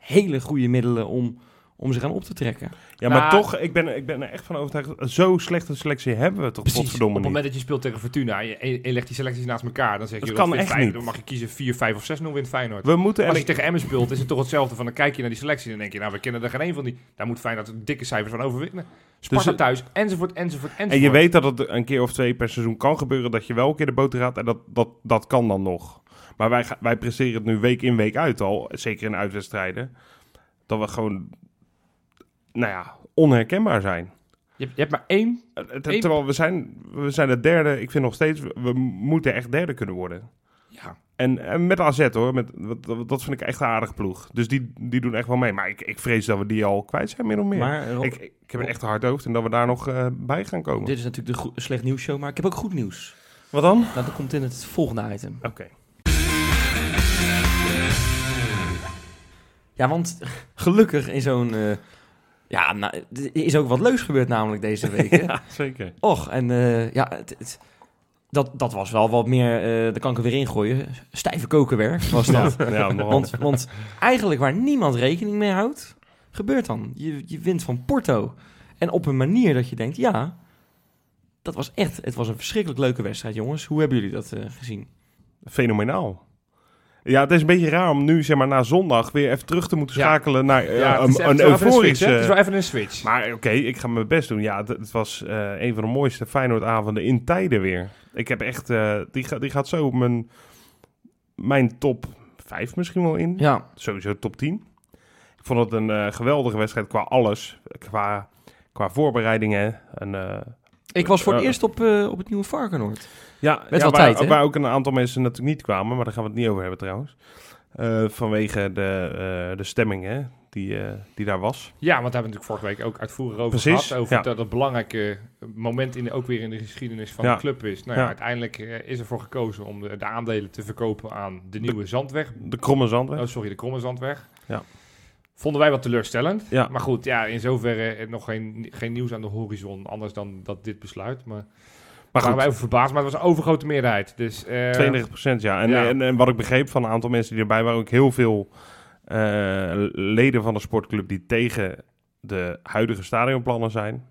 hele goede middelen om, om zich aan op te trekken. Ja, maar Nou, toch, ik ben, ik ben er echt van overtuigd. Zo slechte selectie hebben we toch Precies, op potverdomme het niet. moment dat je speelt tegen Fortuna... en je, je legt die selecties naast elkaar... dan zeg je, Dat dat kan echt Feyenoord. niet. Dan mag je kiezen 4, 5 of 6-0 wint Feyenoord. We moeten Als je tegen Emmen speelt, is het toch hetzelfde. Van dan kijk je naar die selectie en dan denk je... nou, we kennen er geen één van die. Daar moet Feyenoord dikke cijfers van overwinnen. Sparta Dus- thuis, enzovoort, enzovoort, enzovoort. En je weet dat het een keer of twee per seizoen kan gebeuren dat je wel een keer de boter gaat. En dat, dat, dat kan dan nog. Maar wij, wij presteren het nu week in week uit al. Zeker in uitwedstrijden. Dat we gewoon, nou ja, onherkenbaar zijn. Je, hebt- je hebt maar één... Eh, ter- Eén- Terwijl we zijn, we zijn de derde. Ik vind nog steeds, we, moeten echt derde kunnen worden. Ja, En, en met AZ hoor, met, dat, vind ik echt een aardige ploeg. Dus die, die doen echt wel mee. Maar ik, ik vrees dat we die al kwijt zijn, min of meer. Maar Rob, ik, ik heb een echt hard hoofd en dat we daar nog eh, bij gaan komen. dit is natuurlijk de slecht nieuws show, maar ik heb ook goed nieuws. Wat dan? Nou, dat komt in het volgende item. Oké. Ja, want gelukkig in zo'n... eh, ja, nou, er is ook wat leuks gebeurd namelijk deze (laughs) week. Hè? Ja, zeker. Och, en eh, ja, het, het- dat, dat was wel wat meer... eh daar kan ik er weer ingooien. Stijve kokenwerk was dat. Ja, want, want eigenlijk waar niemand rekening mee houdt, gebeurt dan. Je, je wint van Porto. En op een manier dat je denkt, ja... Dat was echt... Het was een verschrikkelijk leuke wedstrijd, jongens. Hoe hebben jullie dat gezien? Fenomenaal. Ja, het is een beetje raar om nu, zeg maar, na zondag weer even terug te moeten Ja. schakelen naar eh, ja een, een een switch, hè? Het is euforische... wel even een switch. Maar oké, ik ga mijn best doen. Ja, het, was eh, een van de mooiste Feyenoordavonden in tijden weer. Ik heb echt... eh, die, gaat die gaat zo op mijn, mijn top 5 misschien wel in. Ja, Sowieso top 10. Ik vond het een geweldige wedstrijd qua alles. Qua, qua voorbereidingen. En, eh, Ik was voor het eerst op, eh, op het nieuwe Varkenoord. ja, Met ja, wel waar, tijd, hè? waar ook een aantal mensen natuurlijk niet kwamen, maar daar gaan we het niet over hebben trouwens. Eh, vanwege de, eh, de stemming hè, die, eh, die daar was. Ja, want daar hebben we natuurlijk vorige week ook uitvoerig over Precies, gehad. Over ja. dat het belangrijke moment in de, ook weer in de geschiedenis van Ja. de club is. Nou ja, Ja. uiteindelijk is ervoor gekozen om de, de aandelen te verkopen aan de nieuwe Zandweg. De Kromme Zandweg. Oh, sorry, de Kromme Zandweg. Ja. Vonden wij wat teleurstellend. Ja. Maar goed, ja, in zoverre eh, nog geen, geen nieuws aan de horizon. Anders dan dat dit besluit. Maar, maar waren wij over verbaasd. Maar het was een overgrote meerderheid. Dus, eh, 32 ja. En, ja. En, en wat ik begreep van een aantal mensen die erbij waren, ook heel veel eh, leden van de sportclub die tegen de huidige stadionplannen zijn,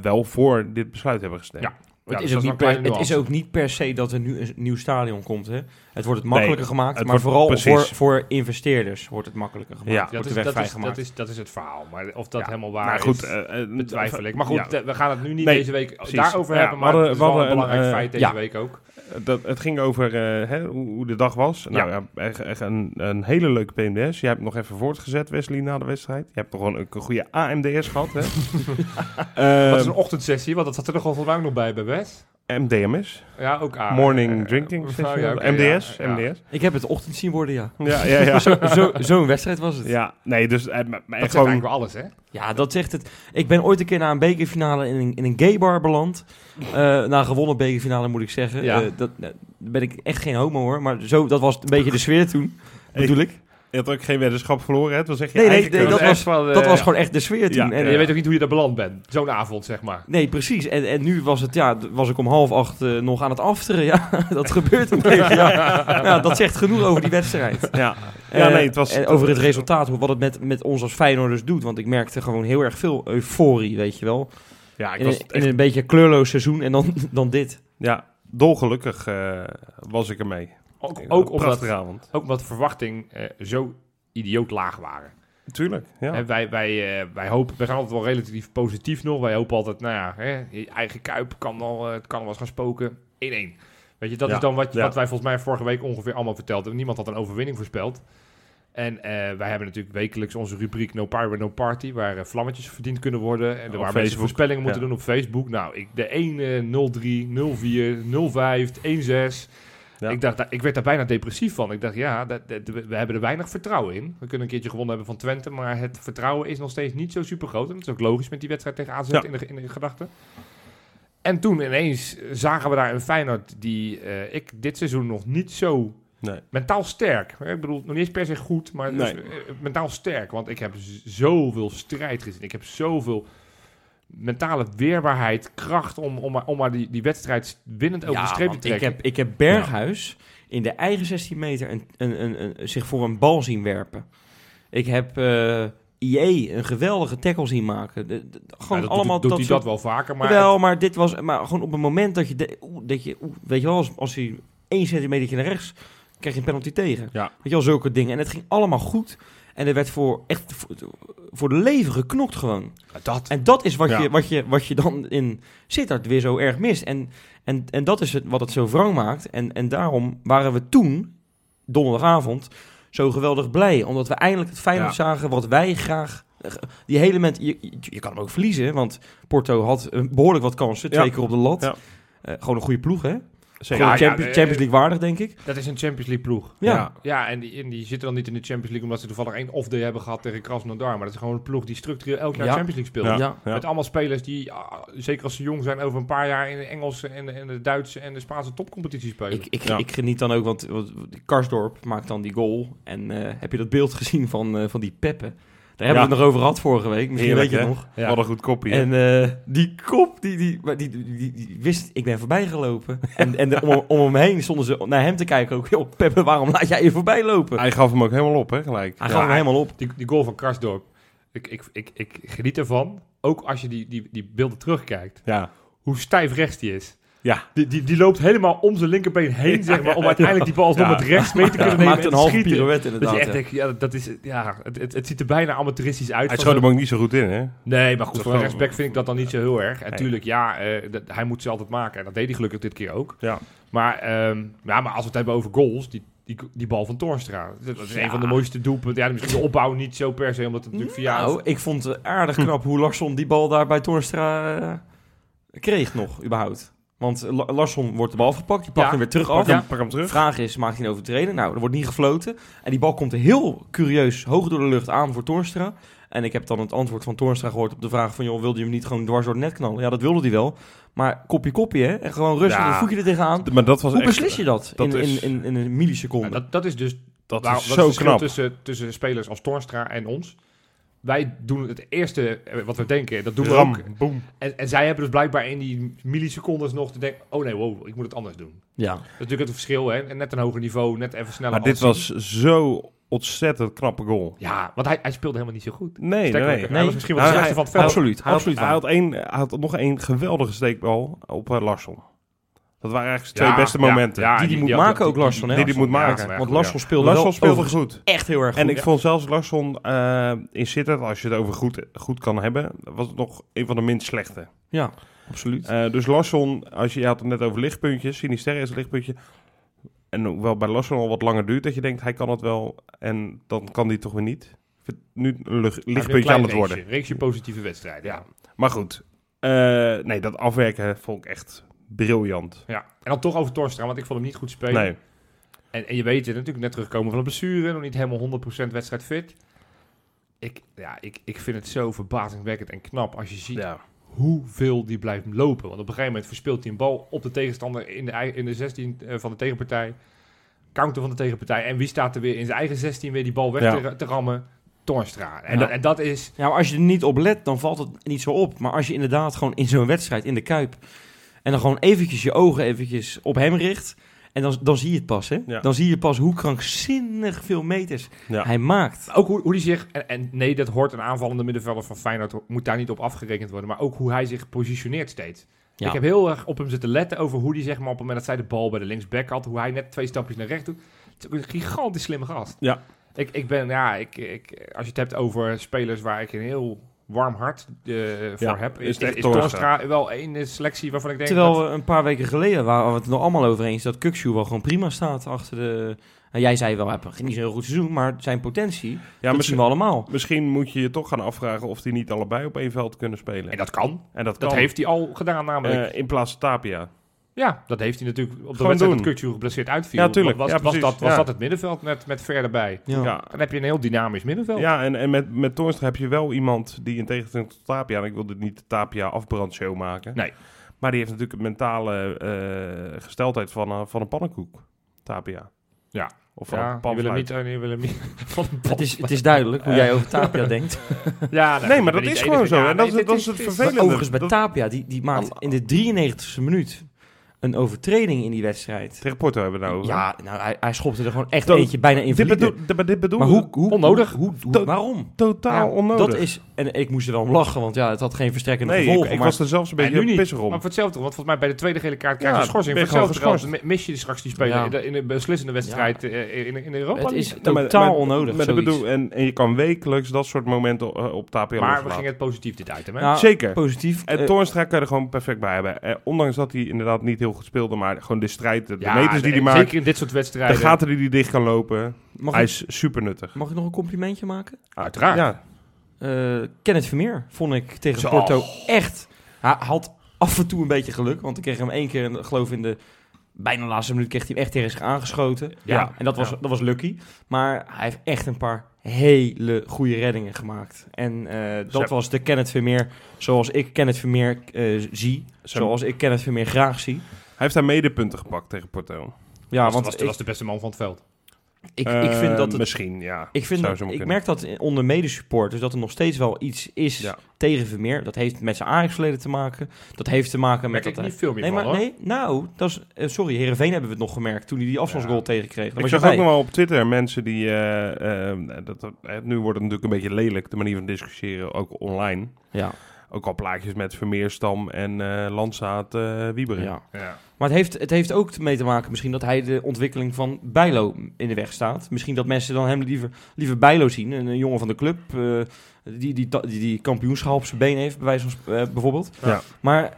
wel voor dit besluit hebben gestemd. Ja. Ja, het, dus is ook niet per, het is ook niet per se dat er nu een nieuw stadion komt. Hè? Het wordt het makkelijker gemaakt, het maar vooral precies. voor, voor investeerders wordt het makkelijker gemaakt. Ja, Dat is, dat, is, dat, is, dat is het verhaal. Maar of dat Ja. helemaal waar maar goed, is, eh, eh, betwijfel ik. Maar goed, ja. eh, we gaan het nu niet Nee, deze week precies. daarover Ja, hebben. we Maar hadden- het is we wel een belangrijk eh, feit deze ja. week ook. Dat, het ging over eh, hè, hoe, hoe de dag was. Nou ja, echt, echt een, een hele leuke PMDS. Jij hebt nog even voortgezet, Wesley, na de wedstrijd. Je hebt nog gewoon een, een goede AMDS gehad. Hè? (laughs) Eh, Dat is een ochtendsessie, want dat zat er nog wel mij nog bij bij Wes. MDMS. Ja, ook A. Morning Eh, Drinking Session. ja, oké, MDS. ja, ja. MDS. Ik heb het ochtend zien worden, ja. Ja, ja, ja. (laughs) Zo- zo- Zo'n wedstrijd was het. ja, nee, dus eh, maar- maar Dat gewoon... eigenlijk wel alles, hè? Ja, dat zegt het. Ik ben ooit een keer na een bekerfinale in een, in een gay bar beland. Eh na een gewonnen bekerfinale moet ik zeggen. Ja. Eh, dat, ben ik echt geen homo hoor, maar zo, dat was een beetje de sfeer toen. Bedoel ik? Je had ook geen weddenschap verloren, hè? Het was echt je Nee, nee, eigen nee, keuze. dat was- eh, Dat was gewoon echt de sfeer toen. Ja, En, ja. je weet ook niet hoe je daar beland bent. Zo'n avond, zeg maar. Nee, precies. En, en nu was het, ja, was ik om half acht eh, nog aan het afteren. (laughs) Ja, dat gebeurt een beetje. Ja. (laughs) ja, dat zegt genoeg over die wedstrijd. Ja, ja Eh, nee, het was... en over het resultaat, hoe- wat het met, met ons als Feyenoorders doet. Want ik merkte gewoon heel erg veel euforie, weet je wel. Ja, ik In, was echt, in een beetje kleurloos seizoen en dan, (laughs) dan dit. ja, dolgelukkig eh, was ik ermee. Ook, ook, omdat, ook omdat de verwachtingen eh, zo idioot laag waren. Tuurlijk, ja. Hè, wij, wij, eh, wij hopen, we gaan altijd wel relatief positief nog. Wij hopen altijd, nou ja, hè, je eigen kuip kan wel, eh, het kan wel eens gaan spoken. 1-1. Weet je, dat Ja, is dan wat, ja. wat wij volgens mij vorige week ongeveer allemaal verteld Niemand had een overwinning voorspeld. En eh, wij hebben natuurlijk wekelijks onze rubriek No Pyro, No Party, waar eh, vlammetjes verdiend kunnen worden. En Op waar mensen Facebook. voorspellingen moeten Ja. doen op Facebook. Nou, ik, de 1, 03, 04, 05, 16. Ja. Ik, dacht, ik werd daar bijna depressief van. Ik dacht, ja, dat, dat- we hebben er weinig vertrouwen in. We kunnen een keertje gewonnen hebben van Twente, maar het vertrouwen is nog steeds niet zo super groot. En dat is ook logisch met die wedstrijd tegen AZ Ja. in, de, in de gedachten. En toen ineens zagen we daar een Feyenoord die eh, ik dit seizoen nog niet zo Nee. mentaal sterk. Ik bedoel, nog niet eens per se goed, maar dus, eh, mentaal sterk. Want ik heb zoveel strijd gezien. Ik heb zoveel mentale weerbaarheid, kracht om, om, maar, om maar die, die wedstrijd winnend over de streep te trekken. ik heb, ik heb Berghuis in de eigen 16 meter een, een, een, een- zich voor een bal zien werpen. Ik heb IE een geweldige tackle zien maken. De- de- Ja, gewoon dat allemaal doet, doet hij dat wel vaker, maar wel, maar dit was maar gewoon op een moment dat je, de, dat je weet je wel, als, als hij één centimeter naar rechts, krijg je een penalty tegen. Ja. Weet je wel, zulke dingen. En het ging allemaal goed. En er werd voor echt voor, de leven geknokt gewoon. dat. En dat is wat, Ja. je, wat, je, wat je dan in Sittard weer zo erg mist. En, en, en dat is het, wat het zo wrang maakt. En, en daarom waren we toen, donderdagavond, zo geweldig blij. Omdat we eindelijk het Feyenoord Ja. zagen wat wij graag... Die hele moment, je, je, je kan hem ook verliezen. Want Porto had eh, behoorlijk wat kansen. Twee Ja. keer op de lat. Ja. Eh, gewoon een goede ploeg, hè? Zeker. Ja, ja, Champions, eh, Champions League waardig, denk ik. Dat is een Champions League ploeg. Ja. Ja. Ja, en die, en die zitten dan niet in de Champions League omdat ze toevallig één off-day hebben gehad tegen Krasnodar. Maar dat is gewoon een ploeg die structureel elk jaar Ja. Champions League speelt. Ja. Ja. Ja. Met allemaal spelers die, ah, zeker als ze jong zijn, over een paar jaar in de Engelse en de, en de Duitse en de Spaanse topcompetitie spelen. Ik, ik, Ja. ik geniet dan ook, want, want Karsdorp maakt dan die goal. En eh, heb je dat beeld gezien van, eh, van die Peppe? Daar hebben we het nog over gehad vorige week. Misschien Heerlijk, weet je het nog. Ja. Wat een goed kopje. En eh, die kop, die, die, die, die, die, die wist, ik ben voorbij gelopen. (laughs) en en de, om, om hem heen stonden ze naar hem te kijken ook. Joh, Peppe, waarom laat jij je voorbij lopen? Hij gaf hem ook helemaal op, hè, gelijk. Hij Ja, gaf hem helemaal op. Die, die goal van Karsdorp, ik, ik, ik, ik geniet ervan. Ook als je die, die, die beelden terugkijkt. Ja. Hoe stijf rechts die is. Ja. Die, die, die loopt helemaal om zijn linkerbeen heen, zeg maar, om uiteindelijk die bal alsnog met rechts mee te kunnen nemen maakt en een te halve schieten. pirouette Dat inderdaad. je echt ja. denkt, ja, dat is, ja het, het, het ziet er bijna amateuristisch uit. Hij schoot hem ook niet zo goed in, hè? Nee, maar goed, voor een rechtsback vind ik dat dan niet zo heel erg. En Nee. tuurlijk, ja, eh, dat- hij moet ze altijd maken. En dat deed hij gelukkig dit keer ook. Ja. Maar, ehm, ja, maar als we het hebben over goals, die die, die bal van Toornstra. Dat is Ja. een van de mooiste doelpunten. Ja, misschien de opbouw niet zo per se, omdat het natuurlijk via... Nou, ik vond het aardig knap hoe Larsson die bal daar bij Toornstra eh, kreeg nog, überhaupt. Want La- Larsson wordt de bal afgepakt, die pakt Ja. hem weer terug Pak af. hem, Ja. pak hem terug. Vraag is, maakt hij een overtreding? Nou, er wordt niet gefloten. En die bal komt heel curieus hoog door de lucht aan voor Toornstra. En ik heb dan het antwoord van Toornstra gehoord op de vraag van... joh, wilde je hem niet gewoon dwars door het net knallen? Ja, dat wilde hij wel. Maar kopje kopje, hè? En gewoon rustig Ja. een voetje er tegenaan. Maar dat was Hoe echt, beslis je dat, dat in, is- in, in, in een milliseconde? Dat, dat is dus Dat is zo het verschil knap. Tussen, tussen spelers als Toornstra en ons. Wij doen het eerste eh, wat we denken, dat doen we ook. En, en zij hebben dus blijkbaar in die millisecondes nog te denken... oh nee, wow, ik moet het anders doen. ja. Dat is natuurlijk het verschil, hè. En net een hoger niveau, net even sneller. Maar dit was zo ontzettend knappe goal. Ja, want hij, hij speelde helemaal niet zo goed. Nee, nee, Sterker nee. nog, Nee. Hij was misschien wel de Hij- slechtste van het hij- veld. Absoluut, Hij had, absoluut hij waar. had, één, hij had nog één geweldige steekbal op uh, Larsson. Dat waren eigenlijk zijn Ja, twee beste momenten. ja, Die die moet maken ook, Larsson, hè? Die die moet Ja, maken. Want Larsson speelde Larsson wel speelde goed. echt heel erg goed. En ik Ja. vond zelfs Larsson eh, in Sittard, als je het over goed, goed kan hebben, was het nog een van de minst slechte. Ja, absoluut. Eh, dus Larsson, als je, je had het net over lichtpuntjes, Sinisterre is een lichtpuntje. En hoewel bij Larsson al wat langer duurt, dat je denkt, hij kan het wel en dan kan hij toch weer niet. Ik vind het nu een een lichtpuntje aan het worden. Reeksje positieve wedstrijden. Ja. Maar goed, Eh, nee, dat afwerken vond ik echt briljant. ja. En dan toch over Torstra, want ik vond hem niet goed spelen. Nee, En, en je weet het, natuurlijk net terugkomen van een blessure, nog niet helemaal 100% wedstrijd fit. Ik, ja, ik, ik vind het zo verbazingwekkend en knap als je ziet ja. hoeveel die blijft lopen. Want op een gegeven moment verspeelt hij een bal op de tegenstander in de, in de 16 eh, van de tegenpartij. Counter van de tegenpartij. En wie staat er weer in zijn eigen 16 weer die bal weg Ja. te, te rammen? Torstra. En, Ja. dat, en dat is... Ja, maar als je er niet op let, dan valt het niet zo op. Maar als je inderdaad gewoon in zo'n wedstrijd, in de Kuip... en dan gewoon eventjes je ogen eventjes op hem richt... en dan, dan zie je het pas, hè? Ja. Dan zie je pas hoe krankzinnig veel meters Ja. hij maakt. Ook hoe, hoe hij zich... En, en nee, dat hoort een aanvallende middenvelder van Feyenoord. Moet daar niet op afgerekend worden. Maar ook hoe hij zich positioneert steeds. Ja. Ik heb heel erg op hem zitten letten over hoe hij zeg maar, op het moment dat zij de bal bij de linksback had... hoe hij net twee stapjes naar rechts doet. Het is ook een gigantisch slimme gast. Ja. Ik, ik ben, ja, ik, ik, als je het hebt over spelers waar ik een heel warm hart eh, voor Ja, heb... is Is, is, wel één selectie waarvan ik denk... Terwijl dat- we een paar weken geleden waren we het nog allemaal over eens... dat Kukshu wel gewoon prima staat achter de... Nou, jij zei wel, hij heeft niet zo'n heel goed seizoen... maar zijn potentie, ja dat zien misschien, we allemaal. misschien moet je je toch gaan afvragen of die niet allebei op één veld kunnen spelen. En dat kan. En dat, Dat kan. heeft hij al gedaan namelijk. Eh, in plaats van Tapia. Ja, dat heeft hij natuurlijk op de Gewoon wedstrijd dat Kukcu geblesseerd uitviel. Ja, tuurlijk. Was, Ja, was, precies. dat, was Ja. dat het middenveld met, met Ver erbij? Ja. Ja, Dan heb je een heel dynamisch middenveld. ja en, en met, met Toornstra heb je wel iemand die in tegenstelling tot Tapia... en ik wilde niet de Tapia afbrandshow maken... Nee. maar die heeft natuurlijk een mentale eh, gesteldheid van, een- van een pannenkoek. Tapia. Ja. Of van Ja, een je wil hem niet, eh, je wil hem niet (laughs) van een Het is, het is duidelijk hoe jij over Tapia (laughs) denkt. Ja, nou, Nee, maar dat is gewoon zo. Ja, en dat, is, dit dat is het vervelende. Overigens bij Dat- Tapia, die, die maakt in de 93e minuut een overtreding in die wedstrijd. Tegen Porto hebben we nou over. Ja, nou, hij, hij schopte er gewoon echt Dat- eentje bijna in dit bedoel, dit- bedoel Maar hoe, hoe, Onnodig. Hoe, waarom? Totaal Ja, onnodig. Dat is, en ik moest er wel om lachen, want ja, het had geen verstrekkende nee, ik, gevolgen. ik maar was er zelfs een En beetje nu niet. pissig om. Maar voor hetzelfde, want volgens mij bij de tweede gele kaart krijg je Ja, een schorsing. Voor hetzelfde gewoon geld mis je straks die speler Ja. in, de, in een beslissende wedstrijd eh, in, in de Europa het is League. Ja, maar- totaal maar- onnodig. Zoiets. bedoel, en, en je kan wekelijks dat soort momenten eh, op Tapia Maar we gingen het positief dit uit, hè? Ja, Zeker. Positief. En Eh, Toornstra kan je er gewoon perfect bij hebben. Eh, ondanks dat hij inderdaad niet heel goed speelde, maar gewoon de strijd, de, de Ja, meters die hij maakt, Zeker in dit soort de wedstrijden. gaten die hij dicht kan lopen, mag, hij ik, is super nuttig. mag ik nog een complimentje maken? Uiteraard. Ja, Eh Kenneth Vermeer vond ik tegen Zo. Porto echt... Hij had af en toe een beetje geluk, want ik kreeg hem één keer, en geloof in de bijna laatste minuut, kreeg hij hem echt tegen zich aangeschoten. Ja. En dat was, Ja. dat was lucky. Maar hij heeft echt een paar hele goede reddingen gemaakt. En eh, dat was de Kenneth Vermeer zoals ik Kenneth Vermeer eh, zie. Zo. Zoals ik Kenneth Vermeer graag zie. Hij heeft daar medepunten gepakt tegen Porto. Ja, was, want was, ik, was de beste man van het veld. ik, ik vind Eh, dat het... Misschien, ja. Ik, vind dat, ik merk dat onder medesupporters dat er nog steeds wel iets is Ja. tegen Vermeer. Dat heeft met zijn Ajax-verleden te maken. Dat heeft te maken met merk dat ik niet veel meer Nee, van, maar hoor. nee, nou, dat is, eh, sorry, Heerenveen hebben we het nog gemerkt toen hij die afstandsgoal Ja. tegenkreeg. Ik was zag ook nog wel op Twitter mensen die... eh, dat, nu wordt het natuurlijk een beetje lelijk, de manier van discussiëren, ook online. Ja, Ook al plaatjes met Vermeerstam en eh Landsaat eh Wieberen. ja. Ja. Maar het heeft, het heeft ook mee te maken misschien dat hij de ontwikkeling van Bijlo in de weg staat. Misschien dat mensen dan hem liever, liever Bijlo zien. Een, een jongen van de club eh, die, die, die, die kampioenschap op zijn been heeft, bij wijze van sp- eh, bijvoorbeeld. Ja. Maar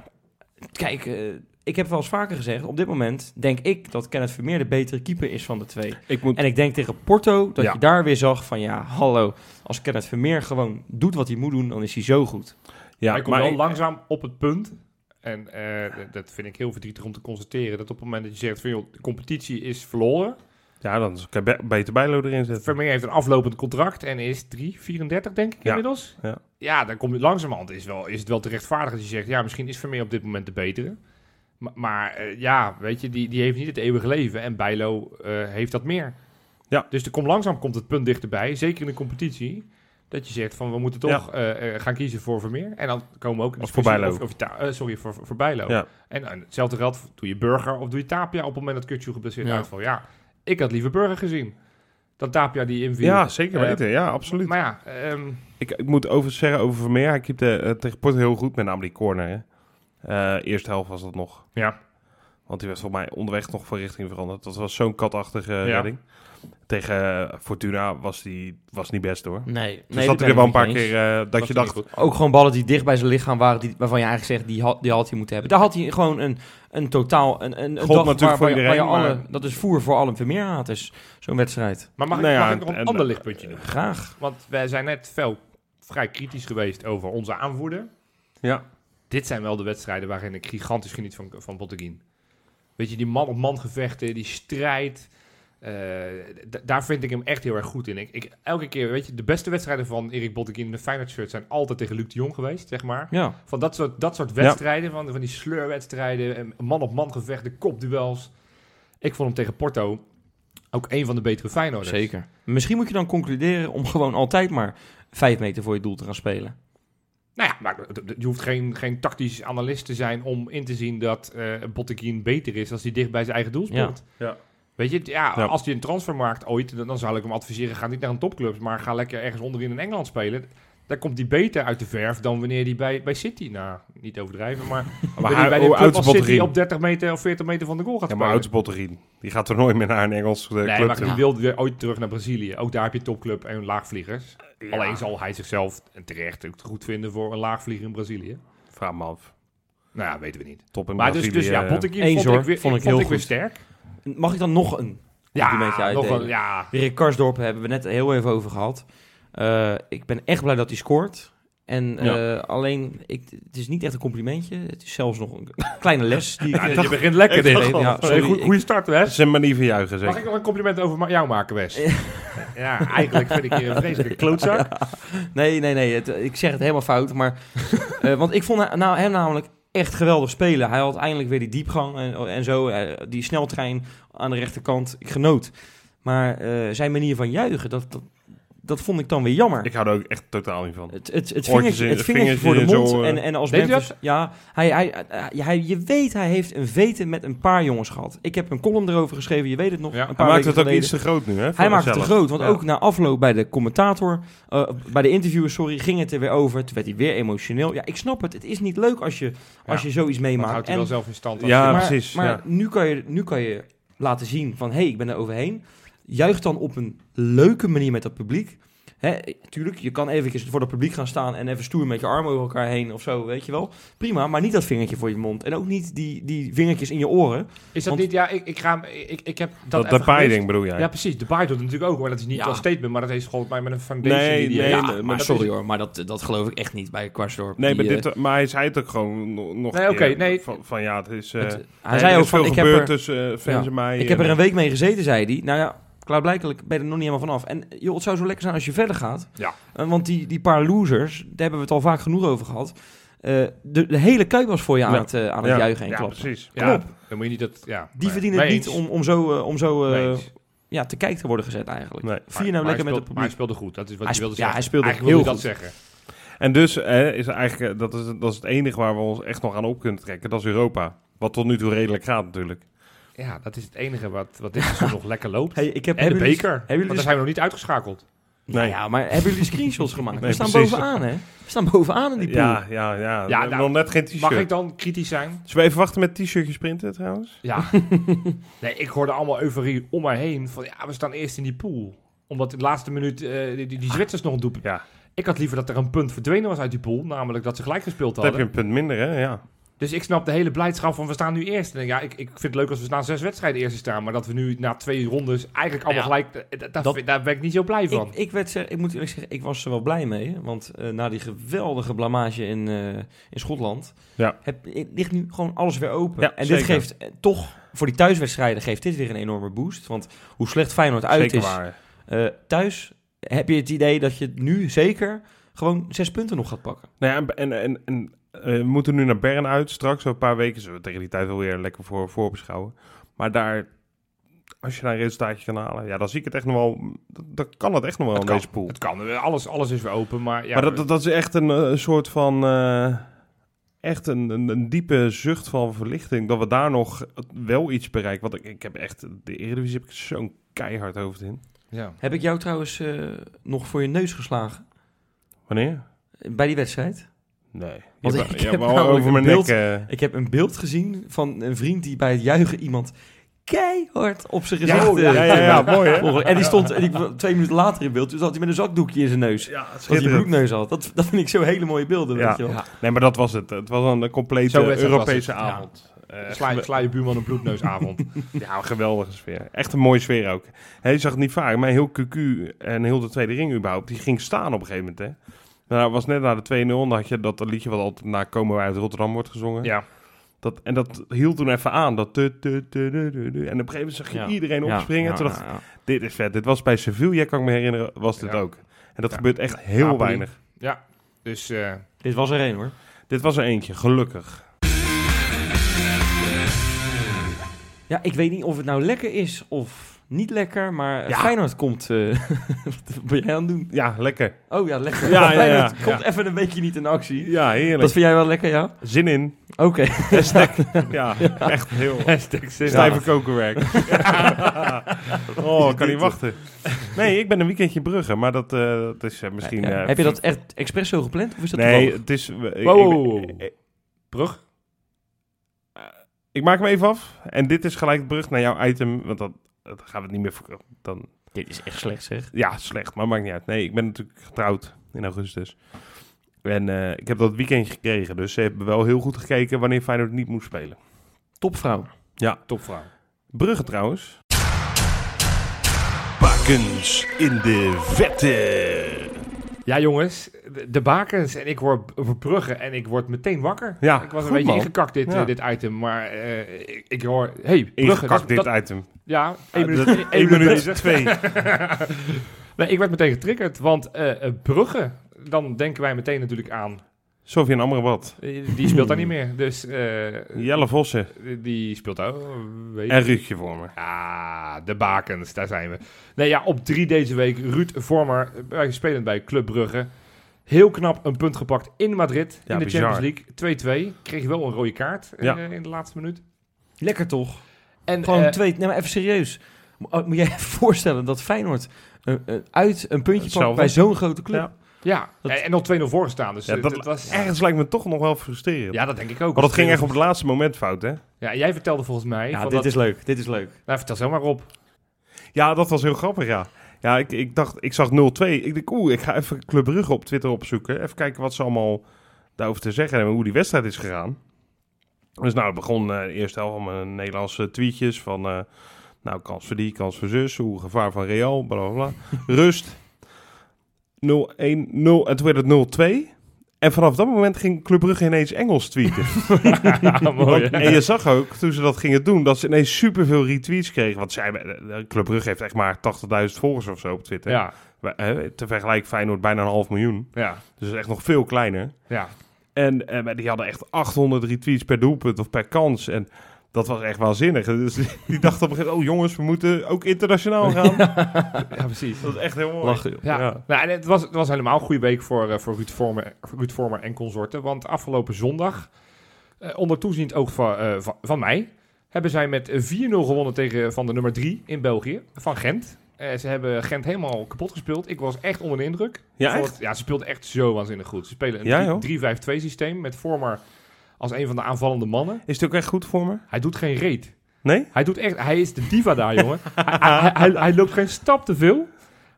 kijk, eh, ik heb wel eens vaker gezegd, op dit moment denk ik dat Kenneth Vermeer de betere keeper is van de twee. Ik moet, En ik denk tegen Porto dat Ja. je daar weer zag van ja, hallo, als Kenneth Vermeer gewoon doet wat hij moet doen, dan is hij zo goed. Ja, hij komt maar wel ik- langzaam op het punt. En eh, dat vind ik heel verdrietig om te constateren. Dat op het moment dat je zegt van joh, de competitie is verloren. ja, dan kan je be- beter Bijlo erin zetten. Vermeer heeft een aflopend contract en is 3, 34 denk ik Ja. inmiddels. Ja. ja, dan komt het langzamerhand. Is, wel, is het wel te rechtvaardigen dat je zegt, ja, misschien is Vermeer op dit moment de betere. Maar, maar eh, ja, weet je, die, die heeft niet het eeuwige leven. En Bijlo eh, heeft dat meer. Ja. Dus er komt langzaam komt het punt dichterbij, zeker in de competitie. Dat je zegt van we moeten toch eh, eh, gaan kiezen voor Vermeer. En dan komen we ook Of voor discussie Bijlo. Of, of je ta- eh, sorry, voor, voor Bijlo. Ja. En, en hetzelfde geldt, doe je Burger of doe je Tapia op het moment dat Kutsu geblesseerd Ja. uitvalt. Ja, ik had liever Burger gezien. Dan Tapia die inviel. ja, zeker weten. ja, absoluut. Maar ja, ehm, Ik, ik moet over zeggen over Vermeer. Hij keepte eh, tegen Porto heel goed, met name die corner. Hè. Eh, eerste helft was dat nog. ja. Want die werd volgens mij onderweg nog van richting veranderd. Dat was zo'n katachtige Ja. redding. Tegen eh, Fortuna was die was niet best hoor. Nee, Dus zat hij er wel een paar keer eh, dat was je dacht... Ook gewoon ballen die dicht bij zijn lichaam waren, die, waarvan je eigenlijk zegt, die had, die had hij moeten hebben. Daar had hij gewoon een, een totaal, een, een, een God dag natuurlijk waar, voor waar je- waar je iedereen, alle, maar- dat is voer voor alle Vermeerhaters, zo'n wedstrijd. Maar mag, Nou ik, ja, mag ik nog een en- ander lichtpuntje doen? Graag. Want wij zijn net veel vrij kritisch geweest over onze aanvoerder. Ja, Dit zijn wel de wedstrijden waarin ik gigantisch geniet van, van Botteguin. Weet je, die man-op-man gevechten, die strijd. Eh, daar vind ik hem echt heel erg goed in. Ik, ik, elke keer, weet je, de beste wedstrijden van Erik Botteguin in de Feyenoord shirt zijn altijd tegen Luc de Jong geweest, zeg maar. Ja, Van dat soort, dat soort wedstrijden, van, van die sleurwedstrijden, en man-op-man gevechten, kopduels. Ik vond hem tegen Porto ook een van de betere Feyenoorders. zeker. Misschien moet je dan concluderen om gewoon altijd maar vijf meter voor je doel te gaan spelen. Nou ja, maar je hoeft geen, geen tactisch analist te zijn om in te zien dat eh Botteguin beter is als hij dicht bij zijn eigen doel speelt. Ja. Ja. Weet je, ja, Ja. als hij een transfermarkt ooit, dan, dan zou ik hem adviseren, ga niet naar een topclub, maar ga lekker ergens onderin in Engeland spelen. Daar komt hij beter uit de verf dan wanneer hij bij, bij City, nou, niet overdrijven, maar, (laughs) hij bij de club als City op 30 meter of 40 meter van de goal gaat ja maar spelen. oud is Botterien. Die gaat er nooit meer naar een Engels eh, Nee, club. maar hij wilde weer ooit terug naar Brazilië. Ook daar heb je topclub en laagvliegers. Ja. Alleen zal hij zichzelf, en terecht, ook goed vinden voor een laagvlieger in Brazilië. Vraag me af. Nou ja, weten we niet. Top in Maar dus, Brazilië. dus ja, eh, vond, ik weer, Vond ik vond heel ik weer sterk. Mag ik dan nog een complimentje Ja, nog een, ja. Rick Karsdorp hebben we net heel even over gehad. Eh, ik ben echt blij dat hij scoort. En Ja. eh, alleen, ik, het is niet echt een complimentje. Het is zelfs nog een kleine les. Die Ja, je begint lekker, dit. ja, Sorry, goeie, goeie start, Wes. een manier van juichen, Mag ik nog een compliment over ma- jou maken, Wes? ja, eigenlijk vind ik je een (laughs) vreselijke klootzak. Nee, nee, nee. Het, ik zeg het helemaal fout. Maar, eh, want ik vond nou, hem namelijk echt geweldig spelen. Hij had eindelijk weer die diepgang en, en zo. eh, die sneltrein aan de rechterkant. Ik genoot. Maar eh, zijn manier van juichen, dat, dat, dat vond ik dan weer jammer. Ik hou er ook echt totaal niet van. Het, het, het vingertje, in- het vingertje voor de mond. in zijn En, en als Memphis... Ja, hij, hij, hij, hij- je weet, hij heeft een veten met een paar jongens gehad. Ik heb een column erover geschreven, je weet het nog. Ja. een Hij paar maakt het ook geleden. iets te groot nu, hè? Hij maakt het te groot, want Ja. ook na afloop bij de commentator, eh, bij de interviewer, sorry, ging het er weer over. Toen werd hij weer emotioneel. Ja, ik snap het. Het is niet leuk als je, als Ja. je zoiets meemaakt. houdt hij En- wel zelf in stand. als Ja, je- maar precies, maar ja. nu, kan je, nu kan je laten zien van, hé, hey, ik ben er overheen. Juich dan op een leuke manier met dat publiek. Hè, tuurlijk, je kan eventjes voor dat publiek gaan staan en even stoer met je armen over elkaar heen of zo, weet je wel. Prima, maar niet dat vingertje voor je mond. En ook niet die, die vingertjes in je oren. Is dat Want- niet, ja, ik, ik, ga, ik, ik heb dat Dat, paai-ding bedoel jij? Ja, precies. De baai doet het natuurlijk ook, maar dat is niet Ja. als statement, maar dat heeft gewoon bij met een foundation. Nee, die die nee, maar, sorry is- hoor, maar dat, dat geloof ik echt niet bij Kwarsdorp. Nee, Die, maar, eh, dit, maar hij zei het ook gewoon no- nog Nee, oké, keer. nee. Van, van ja, het is... eh, het- hij zei er ook van, veel ik heb, gebeurd er, tussen eh, fans Ja. en mij. ik heb er een week mee gezeten, zei hij. Nou ja, klaarblijkelijk ben je er nog niet helemaal vanaf. En joh, het zou zo lekker zijn als je verder gaat. Ja. Eh, want die, die paar losers, daar hebben we het al vaak genoeg over gehad. Eh, de, de hele kuip was voor je aan Ja. het, eh, aan het Ja. juichen en Ja, klappen. Precies. Ja, Klopt. dan moet je niet dat... Ja, Die verdienen het niet om, om zo, om zo eh, ja, te kijken te worden gezet eigenlijk. Nee. Vier nou lekker hij met het speelde- Maar hij publiek. speelde goed, dat is wat Hij je wilde spe- ja, zeggen. hij speelde Eigenlijk heel je dat goed. zeggen. En dus eh, is eigenlijk, dat, is, dat is het enige waar we ons echt nog aan op kunnen trekken. Dat is Europa. Wat tot nu toe redelijk gaat natuurlijk. Ja, dat is het enige wat, wat dit seizoen (laughs) nog lekker loopt. Hey, ik heb, En de hebben jullie- beker, Hebben want daar zijn we nog niet uitgeschakeld. Nou Nee. ja, maar hebben jullie screenshots gemaakt? Nee, we staan precies. bovenaan, hè? We staan bovenaan in die pool. Ja, ja, ja. We Ja, hebben nou, nog net geen t-shirt. Mag ik dan kritisch zijn? Zullen we even wachten met t-shirtjes printen trouwens? Ja. (laughs) nee, ik hoorde allemaal euforie om mij heen. Van ja, we staan eerst in die pool. Omdat in de laatste minuut eh, die, die, die Zwitsers nog een doelpunt. Ja. Ik had liever dat er een punt verdwenen was uit die pool. Namelijk dat ze gelijk gespeeld Dan heb hadden. je een punt minder, hè? Ja. Dus ik snap de hele blijdschap van we staan nu eerst. En ja, ik, ik vind het leuk als we na zes wedstrijden eerst staan. Maar dat we nu na twee rondes eigenlijk allemaal Ja. gelijk... eh, da- da- Dat- daar ben ik niet zo blij van. Ik, ik, werd, ik moet eerlijk zeggen, ik was er wel blij mee. Want eh, na die geweldige blamage in, eh, in Schotland... Ja. Heb, ligt nu gewoon alles weer open. Ja, en dit geeft toch, voor die thuiswedstrijden, geeft dit weer een enorme boost. Want hoe slecht Feyenoord uit Zeker is waar. eh, thuis... heb je het idee dat je nu zeker gewoon zes punten nog gaat pakken. Nou ja, en, en, en, en, we moeten nu naar Bern uit straks. Over een paar weken zullen we tegen die tijd wel weer lekker voor, voorbeschouwen. Maar daar, als je daar een resultaatje kan halen, ja, dan zie ik het echt nog wel. Dan kan het echt nog wel Het in kan. deze pool. Het kan, eh, alles, alles is weer open. Maar ja, maar dat, dat, dat is echt een, eh, een soort van. eh, echt een, een, een diepe zucht van verlichting. Dat we daar nog wel iets bereiken. Want ik, ik heb echt. De Eredivisie heb ik zo'n keihard hoofd in. ja. Heb ik jou trouwens eh, nog voor je neus geslagen? Wanneer? Bij die wedstrijd? Nee. Want je ik heb over een mijn beeld- nek. eh, Ik heb een beeld gezien van een vriend die bij het juichen iemand keihard op zijn ja, gezicht... ja, eh, ja, ja, (laughs) mooi hè? En die stond en die, twee minuten later in beeld. Toen zat hij met een zakdoekje in zijn neus. Ja, Als hij bloedneus had. Dat, dat vind ik zo hele mooie beelden. Ja. Weet je wel. Ja. Nee, maar dat was het. Het was een complete wedstrijd was Europese ja. avond. Eh, Sla, je- sla je buurman een bloedneusavond. (laughs) Ja, een geweldige sfeer. Echt een mooie sfeer ook. Hij je zag het niet vaak, maar heel QQ en heel de tweede ring überhaupt, die ging staan op een gegeven moment. Hè. Nou, het was net na de 2-0, dan had je dat liedje wat altijd na Komen wij uit Rotterdam wordt gezongen. ja. Dat, en dat hield toen even aan. Dat tu, tu, tu, tu, tu, tu. En op een gegeven moment zag je Ja. iedereen Ja, opspringen. ja, toen dacht ik, ja, ja. dit is vet. Dit was bij Sevilla, kan ik me herinneren, was dit Ja. ook. En dat Ja. gebeurt echt heel Napoli. weinig. ja. Dus eh, Dit was er één hoor. Dit was er eentje, gelukkig. Ja, ik weet niet of het nou lekker is of niet lekker. Maar Ja. Feyenoord komt... eh, (laughs) wat ben jij aan het doen? Ja, lekker. Oh ja, lekker. Ja, ja, (laughs) komt even een weekje niet in actie. Ja, heerlijk. Dat vind jij wel lekker, ja? Zin in. Oké. (laughs) Ja, echt heel... hashtag zin. Stijve kokenwerk. oh, ik kan niet wachten. Nee, ik ben een weekendje in Brugge, maar dat, eh, dat is eh, misschien... Eh, Heb je dat echt expres zo gepland? Of is dat Nee, toevallig? het is... ik- Wow, ik- Brug? Ik maak hem even af. En dit is gelijk de brug naar jouw item, want dan, dan gaan we het niet meer... ver- Dan, Dit is echt slecht zeg. ja, slecht, maar maakt niet uit. Nee, ik ben natuurlijk getrouwd in augustus. En eh, ik heb dat weekendje gekregen, dus ze hebben wel heel goed gekeken wanneer Feyenoord niet moest spelen. Topvrouw. Ja, Topvrouw. Brugge trouwens. Bakens in de vette. Ja, jongens. De, bakens en ik word over Brugge en ik word meteen wakker. Ja, ik was een beetje man. ingekakt, dit, Ja. dit item. Maar eh, ik, ik hoor... hey, Brugge. Ingekakt dat- dit dat- item. Ja, één Ah, minuut, één één minuut minuut, bezig. twee. (laughs) nee, ik werd meteen getriggerd, want eh, eh, Brugge, dan denken wij meteen natuurlijk aan... Sofian Amrabat. eh, Die speelt daar niet (clears throat) meer, dus eh, Jelle Vossen. die speelt ook. Weet En Ruudje voor me. Ah, de bakens, daar zijn we. Nee, ja, op drie deze week. Ruud Vormer, bij, spelend bij Club Brugge. Heel knap een punt gepakt in Madrid, Ja, in de bizar. Champions League. 2-2. Kreeg wel een rode kaart eh, Ja. in de laatste minuut. Lekker toch? En, Gewoon eh, twee... Nee, maar even serieus. Mo- oh, Moet jij even (laughs) voorstellen dat Feyenoord eh, eh, uit een puntje pakt bij zo'n grote club? Ja. Ja, Dat- en, nog 2-0 voorgestaan. Dus Ja, eh, dat, was... Ergens lijkt me toch nog wel frustrerend. Ja, dat denk ik ook. Want dat ging echt op het laatste moment fout, hè? Ja, jij vertelde volgens mij... Ja, van dit dat... is leuk. Dit is leuk. Nou, vertel zo maar op. Ja, dat was heel grappig, ja. Ja, ik, ik dacht, ik zag 0-2. Ik dacht, oeh, ik ga even Club Brugge op Twitter opzoeken. Even kijken wat ze allemaal daarover te zeggen hebben, hoe die wedstrijd is gegaan. Dus nou, het begon eh eerst helemaal met Nederlandse tweetjes van... eh, nou, kans voor die, kans voor zus, hoe gevaar van Real, bla bla bla. (laughs) Rust. 0-1, 0 en toen werd het 0-2. En vanaf dat moment ging Club Brugge ineens Engels tweeten. (laughs) Mooi? En je zag ook, toen ze dat gingen doen, dat ze ineens superveel retweets kregen. Want zij, eh, Club Brugge heeft echt maar 80.000 volgers of zo op Twitter. Ja, hè, Te vergelijken Feyenoord bijna een half miljoen. ja, Dus echt nog veel kleiner. ja. En eh, die hadden echt 800 retweets per doelpunt of per kans. En dat was echt waanzinnig. Dus die dachten op een gegeven moment, oh jongens, we moeten ook internationaal gaan. (laughs) Ja, precies. Dat is echt heel mooi. Lachen. Ja, Ja. Nou, en het, was, het was helemaal een goede week voor, eh, voor Ruud, Vormer, voor Ruud Vormer en consorten. Want afgelopen zondag, eh, onder toeziend oog van, eh, van, van mij, hebben zij met 4-0 gewonnen tegen van de nummer 3 in België, van Gent. Eh, ze hebben Gent helemaal kapot gespeeld. Ik was echt onder de indruk. Ja, echt? het- ja, ze speelden echt zo waanzinnig goed. Ze spelen een joh. 3-5-2 systeem met Vormer als een van de aanvallende mannen. Is het ook echt goed voor me? Hij doet geen reet. Nee? Hij doet echt, hij is de diva daar, (laughs) jongen. hij, hij, hij, hij loopt geen stap te veel.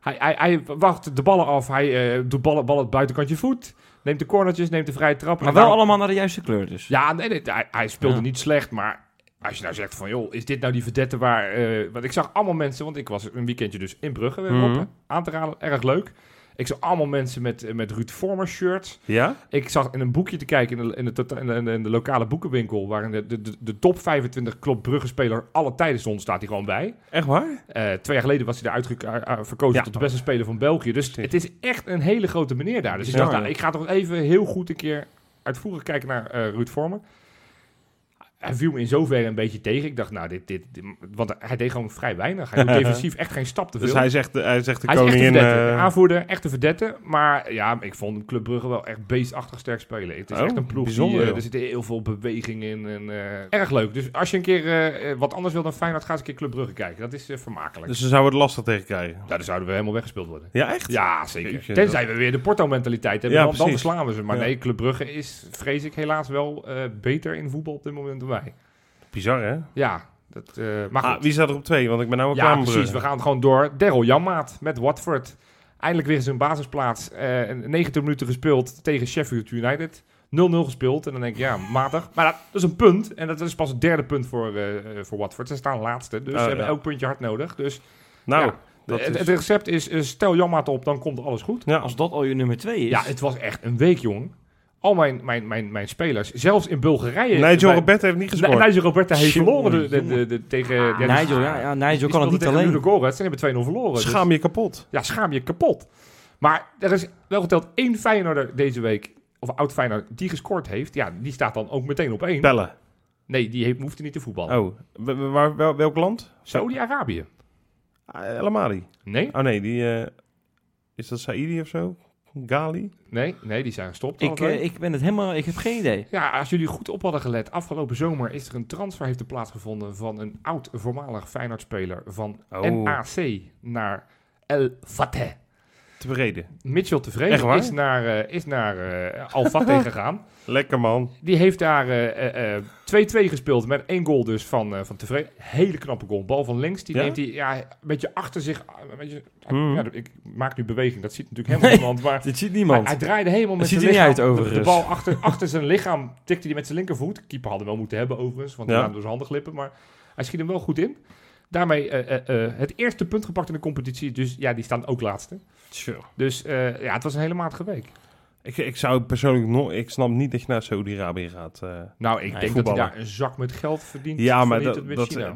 Hij, wacht de ballen af. Hij eh, doet ballen, ballen het buitenkantje voet. Neemt de cornertjes, neemt de vrije trap. Maar wel daarom- allemaal naar de juiste kleur dus. Ja, nee, nee hij, hij speelde Ja. niet slecht, maar als je nou zegt van, joh, is dit nou die verdette waar... eh, want ik zag allemaal mensen, want ik was een weekendje dus in Brugge weer Mhm. aan te raden, erg leuk. Ik zag allemaal mensen met, eh, met Ruud Vormer shirts. Ja? Ik zag in een boekje te kijken in de, in de, tota- in de, in lokale boekenwinkel, waarin de, de, de, top 25 Klop Brugge-speler alle tijden stond, staat hij gewoon bij. Echt waar? Eh, twee jaar geleden was hij daar eh, verkozen Ja. tot de beste speler van België. Dus het is echt een hele grote meneer daar. Dus ik dacht, nou, ik ga toch even heel goed een keer uitvoerig kijken naar eh Ruud Vormer. Hij viel me in zoverre een beetje tegen. Ik dacht, nou, dit, dit, dit- want hij deed gewoon vrij weinig. Hij doet (laughs) defensief echt geen stap te veel. Dus hij zegt, hij zegt de Hij is echt een koningin... verdette. eh, Aanvoerder, echt een verdette. Maar ja, ik vond Club Brugge wel echt beestachtig sterk spelen. Het is Oh, echt een ploeg bijzonder, die... eh, er zit heel veel beweging in. En, eh, erg leuk. Dus als je een keer eh, eh, wat anders wil dan Feyenoord, ga eens een keer Club Brugge kijken. Dat is eh, vermakelijk. dus ze zouden het lastig tegen krijgen. Ja, dan zouden we helemaal weggespeeld worden. Ja, echt? Ja, zeker. Jeetje, Tenzij we weer de Porto-mentaliteit hebben, Ja, dan, dan verslaan we ze. Maar Ja. nee, Club Brugge is, vrees ik, helaas wel eh, beter in voetbal op dit moment wij. Bizar, hè? Ja, dat, eh, maar goed. Ah, wie staat er op twee? Want ik ben nou al ja, precies. We gaan gewoon door. Daryl Janmaat met Watford. Eindelijk weer zijn basisplaats. Eh 90 minuten gespeeld tegen Sheffield United. 0-0 gespeeld. En dan denk ik, ja, matig. Maar dat, dat is een punt. En dat is pas het derde punt voor, eh, voor Watford. Ze staan laatste. Dus Oh, ze hebben ja. elk puntje hard nodig. Dus Nou, ja, dat het, is- het recept is, stel Janmaat op, dan komt alles goed. ja. Als dat al je nummer twee is. Ja, het was echt een week, jongen. Al mijn, mijn, mijn, mijn spelers, zelfs in Bulgarije... Nigel Roberto heeft niet gescoord. Nigel Roberta heeft verloren de, de, de, jongen. de- tegen... Ah, ja, die- Nigel, ja, ja, Nigel die kan het niet tegen alleen. En hebben 2-0 verloren. Dus- Schaam je kapot. ja, schaam je kapot. Maar er is wel geteld één Feyenoorder deze week, of oud Feyenoord, die gescoord heeft. Ja, die staat dan ook meteen op één. Pellen. Nee, die heeft, hoeft niet te voetballen. Oh, waar, wel- welk land? Saudi-Arabië. Ah, El Amadi. Nee, Oh nee, die... eh, is dat Saidi of zo? Gali? nee, nee, die zijn gestopt. Ik, eh, ik ben het helemaal... Ik heb geen idee. Ja, als jullie goed op hadden gelet, afgelopen zomer is er een transfer heeft er plaatsgevonden van een oud voormalig Feyenoord-speler van Oh. NAC naar El Fateh. Tevreden. Mitchell Tevreden is naar, eh, is naar eh, Al Fateh (laughs) gegaan. Lekker man. Die heeft daar eh, eh, 2-2 gespeeld met één goal dus van, eh, van Tevreden. Hele knappe goal. Bal van links. Die Ja? neemt hij ja, een beetje achter zich. Een beetje, Hmm. ja, ik maak nu beweging. Dat ziet natuurlijk (laughs) helemaal niemand. Maar Dit ziet hij, niemand. hij draaide helemaal met ziet zijn niet lichaam. uit, de- De, bal achter, achter zijn lichaam tikte hij met zijn linkervoet. De keeper had hem wel moeten hebben overigens. Want hij Ja. laat hem door zijn handen glippen. Maar hij schiet hem wel goed in. Daarmee eh, eh, eh, het eerste punt gepakt in de competitie. Dus ja, die staan ook laatste. Dus eh, ja, het was een hele matige week. Ik, ik zou persoonlijk nog... Ik snap niet dat je naar Saudi-Arabië gaat. eh. Nou, ik Nee, denk dat hij daar een zak met geld verdient. ja, maar dat,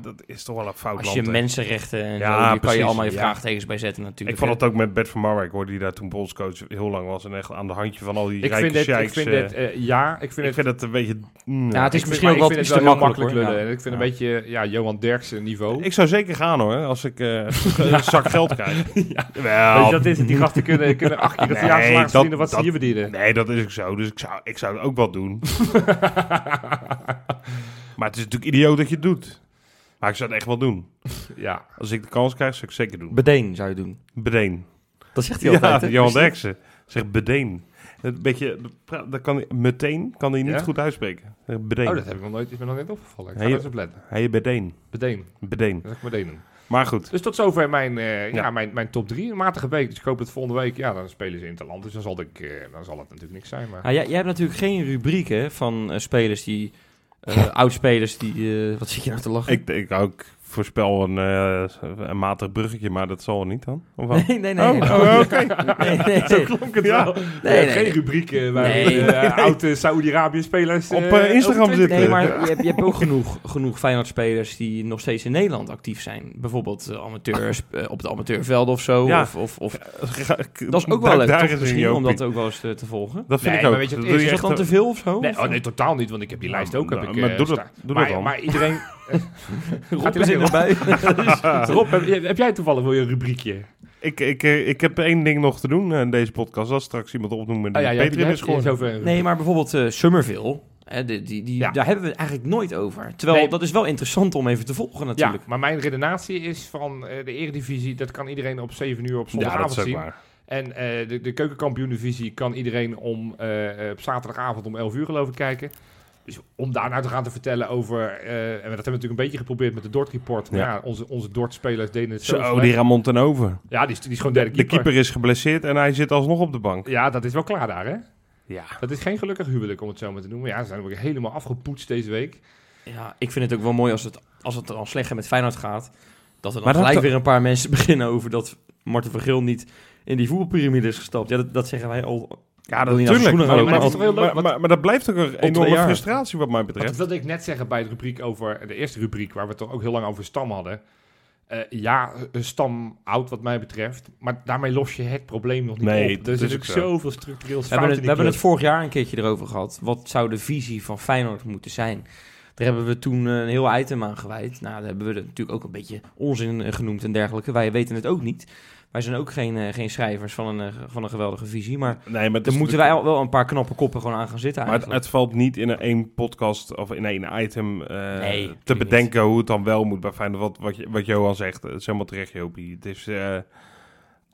dat, is toch wel een fout Als land, je mensenrechten en Ja, zo, die kan je allemaal je ja. vraagtekens bij zetten Ik natuurlijk. vond hè. het ook met Bert van Marwijk, hoorde die daar toen bondscoach heel lang was en echt aan de handje van al die ik rijke vind het, ik vind eh, het eh, ja, ik vind ik het... vind het een beetje... mm, Ja, het is ik misschien wel ik iets het te wel heel makkelijk, hoor. lullen. Ik vind Ja. een beetje ja, Johan Derksen niveau. Ik zou zeker gaan hoor, als ik eh, een (laughs) zak geld krijg. (laughs) ja. Dat is het. Die gasten kunnen, kunnen acht keer het (laughs) jaarsalaris dat- verdienen wat ze dat- hier verdienen. Nee, dat is ook zo. Dus ik zou, ik zou het ook wel doen. (laughs) maar het is natuurlijk idioot dat je het doet. Maar ik zou het echt wel doen. ja. Als ik de kans krijg, zou ik het zeker doen. Bedeen zou je doen. Bedeen. Dat zegt hij (laughs) Ja, altijd. hè? Johan Derksen zegt bedeen. Een beetje, dat kan hij, meteen kan hij niet Ja? goed uitspreken. Hij Bedeen. Oh, dat heb ik nog nooit, is me nog niet opgevallen. Ik ga eens op letten. Hij bedeen. Bedeen. Bedeen. Dat ik doen. Maar goed. Dus tot zover mijn, eh, ja. Ja. mijn, mijn top 3. Een matige week. Dus ik hoop dat volgende week, ja, dan spelen ze in het land. Dus dan zal, ik, eh, dan zal het natuurlijk niks zijn. Maar... Ah, jij, jij hebt natuurlijk geen rubriek hè, van eh, spelers die... eh oud-spelers die... eh, wat zit je nou te lachen? Ik, ik ook voorspel een, eh, een matig bruggetje, maar dat zal wel niet dan. Of wel? (laughs) Nee, nee, nee. Oh, nee. oh, oké. Nee, nee, (laughs) Zo nee. klonk het Ja. wel. Nee, nee, geen nee. rubriek eh, waar eh, oude Saoedi-Arabië-spelers... Op, Instagram zitten. Nee, maar je hebt, je hebt ook (laughs) genoeg, genoeg Feyenoord-spelers die nog steeds in Nederland actief zijn. Bijvoorbeeld amateurs, eh, op het amateurveld of zo. Ja. Of, of, of, dat is ook wel leuk, daar toch? Misschien om dat ook wel eens te, te volgen. Dat vind Nee, ik ook. maar weet je wat is? dat dan te veel of zo? Nee, oh, nee, totaal niet, want ik heb die lijst ook. Heb Nou, ik, maar doe dat- doe dan. Maar iedereen... Rob is erbij. (laughs) Rob, heb, heb jij toevallig wel je rubriekje? Ik, ik, eh, ik heb één ding nog te doen eh, in deze podcast. Als straks iemand opnoemen die Oh ja, Patreon is een Nee, maar bijvoorbeeld eh Summerville. Hè, die, die, die, Ja. Daar hebben we het eigenlijk nooit over. Terwijl Nee. dat is wel interessant om even te volgen natuurlijk. Ja, maar mijn redenatie is van eh, de eredivisie, dat kan iedereen op 7 uur op zondagavond zien. waar. En eh, de, de keukenkampioen-divisie kan iedereen om, eh, eh, op zaterdagavond om 11 uur geloof ik kijken. Dus om daar nou te gaan te vertellen over... eh, en dat hebben we natuurlijk een beetje geprobeerd met de Dort Report. Maar ja, Ja. onze, onze Dort-spelers deden het zo Zo, slecht. die Ramon ten Over. Ja, die is, die is gewoon De, derde de keeper. keeper is geblesseerd en hij zit alsnog op de bank. Ja, dat is wel klaar daar, hè? Ja. Dat is geen gelukkig huwelijk, om het zo maar te noemen. Ja, ze zijn ook helemaal afgepoetst deze week. Ja, ik vind het ook wel mooi als het, als het al slechter met Feyenoord gaat. Dat er dan Maar gelijk weer een paar mensen (laughs) beginnen over dat Marten van Geel niet in die voetbalpyramide is gestapt. Ja, dat, dat zeggen wij al. Ja, Wil je nou natuurlijk. maar, maar? Maar dat blijft ook een enorme frustratie wat mij Wat betreft. wilde ik net zeggen bij de rubriek over de eerste rubriek, waar we het toch ook heel lang over stam hadden. Eh, ja, een stam oud wat mij betreft, maar daarmee los je het probleem nog niet Nee, op. dat Er is zit ook zo. zoveel structureels We fout hebben, het, in we hebben het vorig jaar een keertje erover gehad. Wat zou de visie van Feyenoord moeten zijn? Daar hebben we toen eh, een heel item aan gewijd. Nou, daar hebben we het natuurlijk ook een beetje onzin eh, genoemd en dergelijke. Wij weten het ook niet. Wij zijn ook geen, eh, geen schrijvers van een, eh, van een geweldige visie. Maar Nee, maar is moeten wij al wel een paar knappe koppen gewoon aan gaan zitten Maar het, valt niet in een één podcast of in één item eh, Nee, te bedenken hoe het dan wel moet bij Feyenoord. Wat, wat, je- wat Johan zegt, het is helemaal terecht, Jopie. Het is, eh,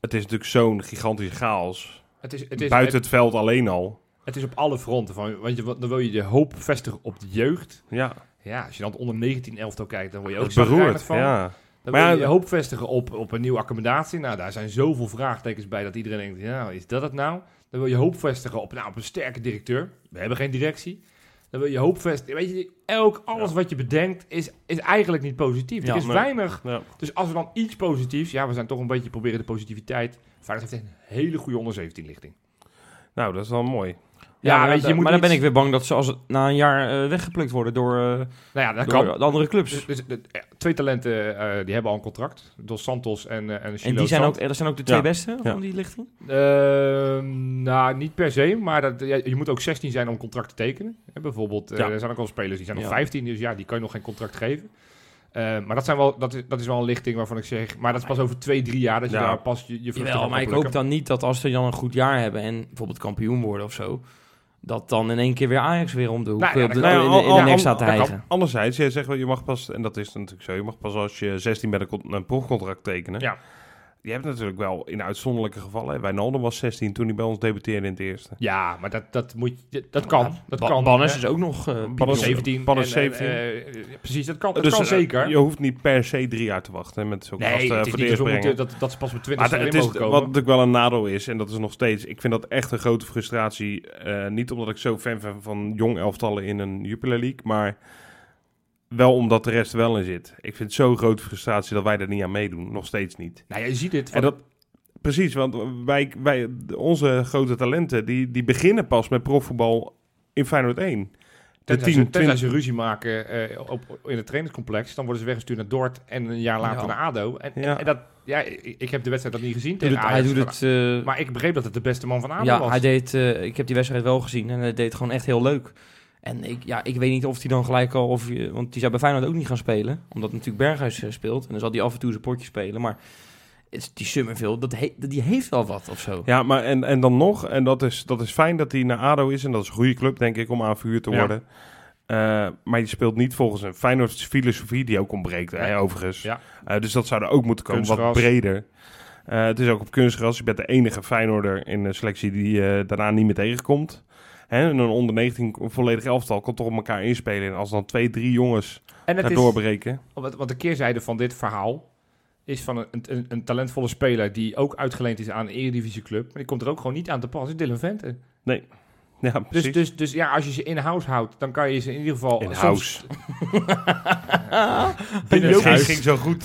het is natuurlijk zo'n gigantische chaos. Het is, het, is, Buiten het, het veld alleen al. het is op alle fronten. Van, want je, dan wil je de hoop vestigen op de jeugd. Ja, Ja, als je dan onder 19 elftal kijkt, dan word je ook beroerd. zagrijnig van. Ja. Dan Maar ja, je hoop vestigen op, op een nieuwe accommodatie. Nou, daar zijn zoveel vraagtekens bij dat iedereen denkt, ja, is dat het nou? Dan wil je hoop vestigen op, nou, op een sterke directeur. We hebben geen directie. Dan wil je hoop vestigen. Weet je, elk, alles Ja. wat je bedenkt is, is eigenlijk niet positief. Ja, er is weinig. Ja. Dus als we dan iets positiefs, ja, we zijn toch een beetje proberen de positiviteit. Feyenoord heeft een hele goede onder 17 lichting. Nou, dat is wel mooi. Ja, ja, maar, weet je, je moet maar dan ben ik weer bang dat ze als het na een jaar eh, weggeplukt worden door, eh, Nou ja, dat door kan. de andere clubs. Dus, dus, eh, twee talenten, eh, die hebben al een contract. Dos Santos en, en en die zijn ook, dat zijn ook de twee Ja. beste Ja. van die lichting? Ehm, nou, niet per se, maar dat, ja, je moet ook 16 zijn om contract te tekenen. Hè, bijvoorbeeld, eh, Ja. er zijn ook al spelers die zijn nog Ja. 15, dus ja, die kan je nog geen contract geven. Eh, maar dat, zijn wel, dat, is, dat is wel een lichting waarvan ik zeg, maar dat is pas over twee, drie jaar dat je Ja. daar pas je, je vruchten Jawel, maar ik hoop dan niet dat als ze dan een goed jaar hebben en bijvoorbeeld kampioen worden of zo, dat dan in één keer weer Ajax weer om de hoek Nou ja, eh, op de, dat kan. in, Nou de- ja, in de al- nek al- staat te hijgen. Anderzijds, je zegt wel, je mag pas, en dat is natuurlijk zo, je mag pas als je 16 bent een, een profcontract tekenen. Ja. Je hebt natuurlijk wel in uitzonderlijke gevallen, hè, Wijnaldum was 16 toen hij bij ons debuteerde in het eerste. Ja, maar dat, dat, moet je, dat kan. Dat Ba- kan. Bannes is ook nog... eh, Bannes- Bannes- 17. Bannes en, en, 17. eh, precies, dat kan, dat dus kan eh, zeker. je hoeft niet per se drie jaar te wachten hè, met zulke nee, gasten het is voor niet de dat, moeten, dat, dat ze pas met 20 Maar het, is, mogen wat natuurlijk wel een nadeel is, en dat is nog steeds, ik vind dat echt een grote frustratie. eh, niet omdat ik zo fan ben van jong elftallen in een Jupiler League, maar wel omdat de rest wel in zit. Ik vind het zo'n grote frustratie dat wij er niet aan meedoen, nog steeds niet. Nou ja, je ziet het. En dat, precies, want wij, wij, onze grote talenten, die, die beginnen pas met profvoetbal in Feyenoord 1. De Tenzij, 10, ze, tenzij ze ruzie maken eh, op, in het trainingscomplex, dan worden ze weggestuurd naar Dort en een jaar later Ja. naar ADO. En, en- Ja. en dat, ja, ik, ik heb de wedstrijd dat niet gezien Doet tegen het- hij Ajax, doet maar- het... eh, Maar ik begreep dat het de beste man van ADO ja, was. hij deed... eh, ik heb die wedstrijd wel gezien en hij deed gewoon echt heel leuk. En ik, ja, ik weet niet of hij dan gelijk al... Of, want die zou bij Feyenoord ook niet gaan spelen. Omdat natuurlijk Berghuis eh, speelt. En dan zal hij af en toe zijn potje spelen. Maar het, die Summerville, dat he- die heeft wel wat of zo. Ja, maar en, en dan nog, en dat is, dat is fijn dat hij naar ADO is. En dat is een goede club, denk ik, om aan vuur te Ja. worden. Eh, maar je speelt niet volgens een Feyenoord filosofie die ook ontbreekt, hè, overigens. Ja. Eh, dus dat zou er ook moeten komen, wat breder. Eh, het is ook op kunstgras. Je bent de enige Feyenoorder in de selectie die daarna niet meer tegenkomt. Hè, en een onder 19 volledig elftal kan toch op elkaar inspelen. En als dan twee, drie jongens en het is, doorbreken. wat, de keerzijde van dit verhaal is van een, een, een talentvolle speler die ook uitgeleend is aan een eredivisieclub. Maar die komt er ook gewoon niet aan te passen, is Dylan Vente. Ja, Dus, dus, dus ja, als je ze in-house houdt, dan kan je ze in ieder geval... In soms- house. (laughs) Binnen Het huis. ging zo goed.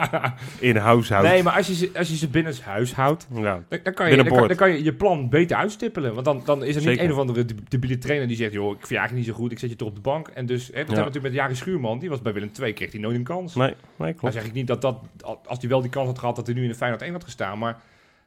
(laughs) In house houden. Nee, maar als je ze, als je ze binnen huis houdt, Ja. dan, dan, kan je, dan, kan, dan je je plan beter uitstippelen. Want dan, dan is er niet een of andere deb- debiele trainer die zegt... joh, ik vind je eigenlijk niet zo goed, ik zet je toch op de bank. En dus, hè, dat hebben we natuurlijk met Jari Schuurman. Die was bij Willem II, kreeg hij nooit een kans. Nee, nee, Dan klopt. zeg ik niet dat dat, als hij wel die kans had gehad... dat hij nu in de Feyenoord 1 had gestaan. Maar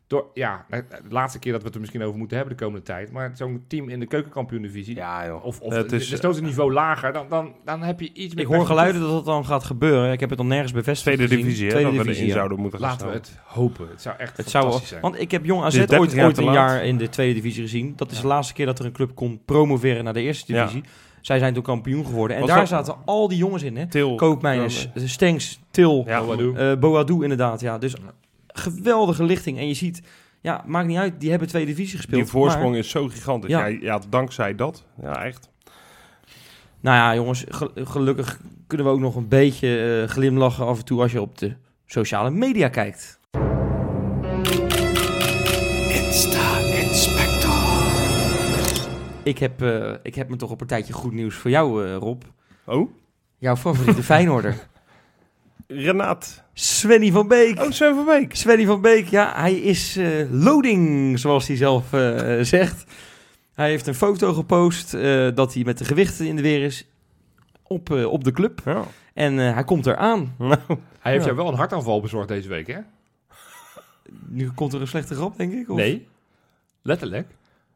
door, ja, de laatste keer dat we het er misschien over moeten hebben de komende tijd. Maar zo'n team in de keukenkampioen-divisie... Ja, joh. Of, of Het is- dus het niveau lager, dan, dan, dan heb je iets meer Ik hoor geluiden dat dat dan gaat gebeuren. Ik heb het nog nergens bevestigd Tweede gezien. divisie, Tweede we divisie, erin ja. zouden moeten gaan Laten we het hopen. Het zou echt Het zou, fantastisch zijn. want ik heb Jong AZ Het is 30 ooit, jaar ooit een laat. jaar in de tweede divisie gezien. Dat is de laatste keer dat er een club kon promoveren naar de eerste Ja. divisie. Zij zijn toen kampioen geworden. En Was daar dat- zaten al die jongens in. Hè? Til. Koopmeiners, Stenks, Til, Ja, doe? eh Boadou inderdaad. Ja. Dus geweldige lichting. En je ziet, ja, maakt niet uit, die hebben tweede divisie gespeeld. Die voorsprong Maar, is zo gigantisch. Ja. Ja. Ja, dankzij dat. Ja, echt. nou ja, jongens, ge- gelukkig kunnen we ook nog een beetje eh, glimlachen af en toe als je op de sociale media kijkt. Ik heb, eh, ik heb me toch een partijtje goed nieuws voor jou, eh, Rob. Oh, Jouw favoriete (laughs) Feyenoorder. Renaat. Svenny van Beek. Oh, Sven van Beek. Svenny van Beek, ja, hij is eh, loading, zoals hij zelf eh, zegt. Hij heeft een foto gepost eh, dat hij met de gewichten in de weer is op, eh, op de club. Ja. En eh, hij komt eraan. Nou, Hij heeft Ja. jou wel een hartaanval bezorgd deze week, hè? Nu komt er een slechte grap, denk ik? Of? Nee. Letterlijk.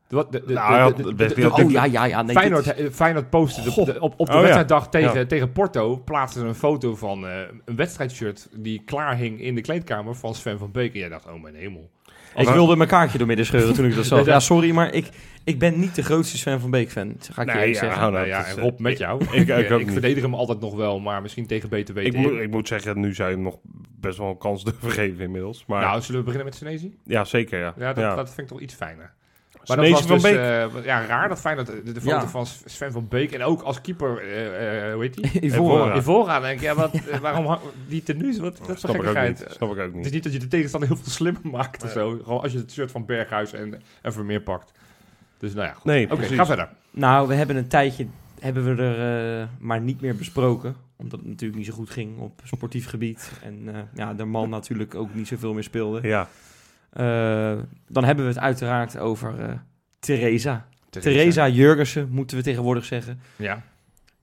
De, wat- de, de, Nou, de- de- de- de- Oh ja, ja, ja. Nee, Feyenoord, dit is- Feyenoord postte de, de- op, op de Oh, ja. wedstrijddag tegen, Ja. tegen Porto plaatste ze een foto van eh, een wedstrijdshirt die klaar hing in de kleedkamer van Sven van Beek. En jij dacht, oh mijn hemel. Ik wilde mijn kaartje door midden scheuren toen ik dat zag. (laughs) Ja, sorry, maar ik, ik ben niet de grootste Sven van Beek fan. Ga ik je Nee, ja, zeggen. Nou nou, ja, is, en eh, Rob met jou. (laughs) ik- ik ik verdedig hem altijd nog wel, maar misschien tegen beter Ik, weten. moet, ik moet zeggen, nu zou je hem nog best wel een kans (laughs) durven geven inmiddels. Maar nou, zullen we beginnen met Senezi? ja, zeker ja. Ja, dat, ja. dat vind ik toch iets fijner. Maar dat was van dus Beek. eh, ja, raar dat fijn dat de, de foto Ja. van Sven van Beek en ook als keeper, eh, eh, hoe heet die? Ivora. In vooraan denk ik, ja, wat, eh, waarom die tenues? Wat, dat snap ik ook niet. Snap ik ook Het is niet. niet dat je de tegenstander heel veel slimmer maakt of zo. Gewoon als je het shirt van Berghuis en, en Vermeer pakt. Dus nou ja, goed. Nee, ga verder. Nou, we hebben een tijdje hebben we er eh, maar niet meer besproken. Omdat het natuurlijk niet zo goed ging op sportief gebied. En eh, ja, de man natuurlijk ook niet zoveel meer speelde. Ja, Eh, dan hebben we het uiteraard over eh Theresa. Theresa Jurgensen, moeten we tegenwoordig zeggen. Ja.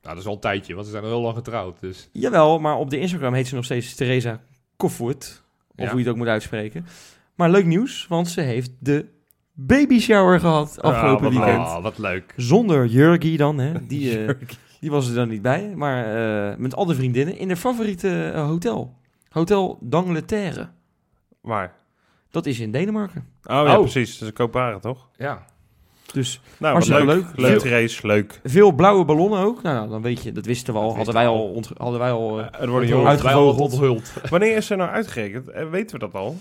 Nou, dat is al een tijdje, want ze zijn al heel lang getrouwd. Dus Jawel, maar op de Instagram heet ze nog steeds Theresa Kofvoet. Of Ja. hoe je het ook moet uitspreken. Maar leuk nieuws, want ze heeft de baby shower gehad afgelopen wat weekend. Oh, wat leuk. Zonder Jurgie dan, hè. Die, (laughs) eh, die was er dan niet bij. Maar eh, met al de vriendinnen in haar favoriete eh, hotel. Hotel d'Angleterre. waar? Dat is in Denemarken. Oh ja, Oh. precies. Dat is een Kopenhagen, toch? Ja. Dus Nou, wat Hartstikke leuk. leuk. Leuk, Veel- race, leuk. veel blauwe ballonnen ook. Nou, nou, dan weet je, dat wisten we al. Dat Hadden wij al, ont- hadden wij al eh, Er worden uitgevogeld. onthuld. (laughs) Wanneer is ze nou uitgerekend? Eh, Weten we dat al?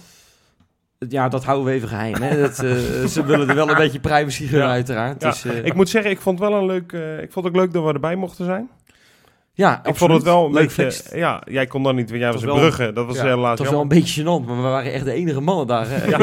ja, dat houden we even geheim. Hè. Dat, eh, (laughs) ze willen er wel een beetje privacy gunnen, Ja. uiteraard. Ja, Dus, eh, Ik moet zeggen, ik vond het wel een leuk. eh, ik vond het ook leuk dat we erbij mochten zijn. Ja, Ik vond het wel een leuk beetje. Ja, jij kon dan niet, want jij was was in Brugge. Dat was ja, helaas Het was wel een beetje gênant, maar we waren echt de enige mannen daar. Hè. (laughs)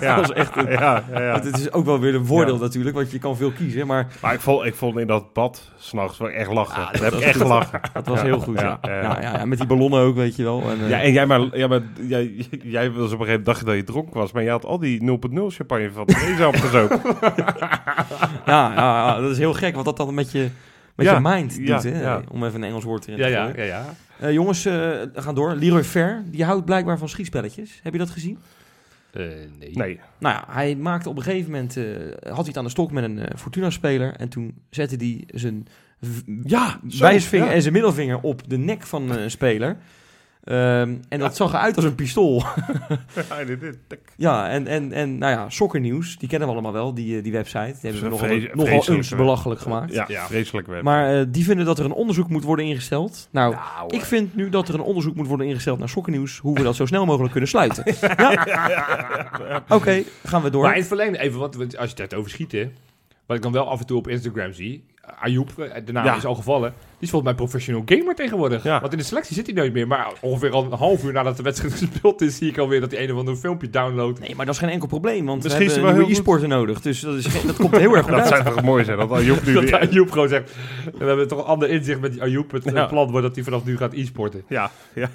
Ja, (laughs) dat was echt een- ja, ja, ja. Want Het is ook wel weer een voordeel Ja. natuurlijk, want je kan veel kiezen. Maar Maar ik vond, ik vond in dat bad s'nachts wel echt lachen. Ah, dat Daar heb ik echt goed. gelachen. dat was Ja, heel goed. Ja. ja, Ja, ja. ja, ja, met die ballonnen ook, weet je wel. En, eh, Ja, en jij, maar, ja, maar jij, jij was op een gegeven moment dacht je dat je dronken was, maar je had al die 0.0 champagne van deze opgezopen. (laughs) ja, ja, ja, dat is heel gek, wat dat dan met je, met Ja, je mind ja, doet. Hè? ja. Om even een Engels woord erin te ja, gooien. ja, ja. Eh, jongens, eh, we gaan door. Leroy Fair, die houdt blijkbaar van schietspelletjes. Heb je dat gezien? Eh, nee. Nee. Nou ja, hij maakte op een gegeven moment... eh, had hij het aan de stok met een eh, Fortuna-speler. En toen zette hij zijn Ja, wijsvinger ja. en zijn middelvinger op de nek van eh, een speler. Ehm, en dat zag eruit als een pistool. (laughs) Ja, dit- dit- tik. ja, en, en, en nou ja, Soccer Nieuws, die kennen we allemaal wel, die, eh, die website. Die hebben we nogal, Vres- nogal eens belachelijk gemaakt. Ja, Ja. vreselijk web. Maar eh, die vinden dat er een onderzoek moet worden ingesteld. Nou, Nou, ik vind nu dat er een onderzoek moet worden ingesteld naar Soccer Nieuws, hoe we dat zo snel mogelijk kunnen sluiten. (laughs) ja? Oké, gaan we door. Maar in het verlengde, even wat, als je het hebt over schieten, wat ik dan wel af en toe op Instagram zie, Ayoub, eh, de naam Ja. is al gevallen, die is volgens mij professional gamer tegenwoordig. Ja. Want in de selectie zit hij nooit meer, maar ongeveer al een half uur nadat de wedstrijd (laughs) gespeeld is, zie ik alweer dat hij een of ander filmpje downloadt. Nee, maar dat is geen enkel probleem, want Misschien we is hebben wel e-sporten nodig. Dus dat, is, geen- (laughs) dat komt heel erg goed dat zou toch mooi zijn, dat Ayoub nu (laughs) Dat weer... Ayoub gewoon zegt, we hebben toch een ander inzicht met die Ayoub. Het Ja. plan wordt dat hij vanaf nu gaat e-sporten. Ja, ja,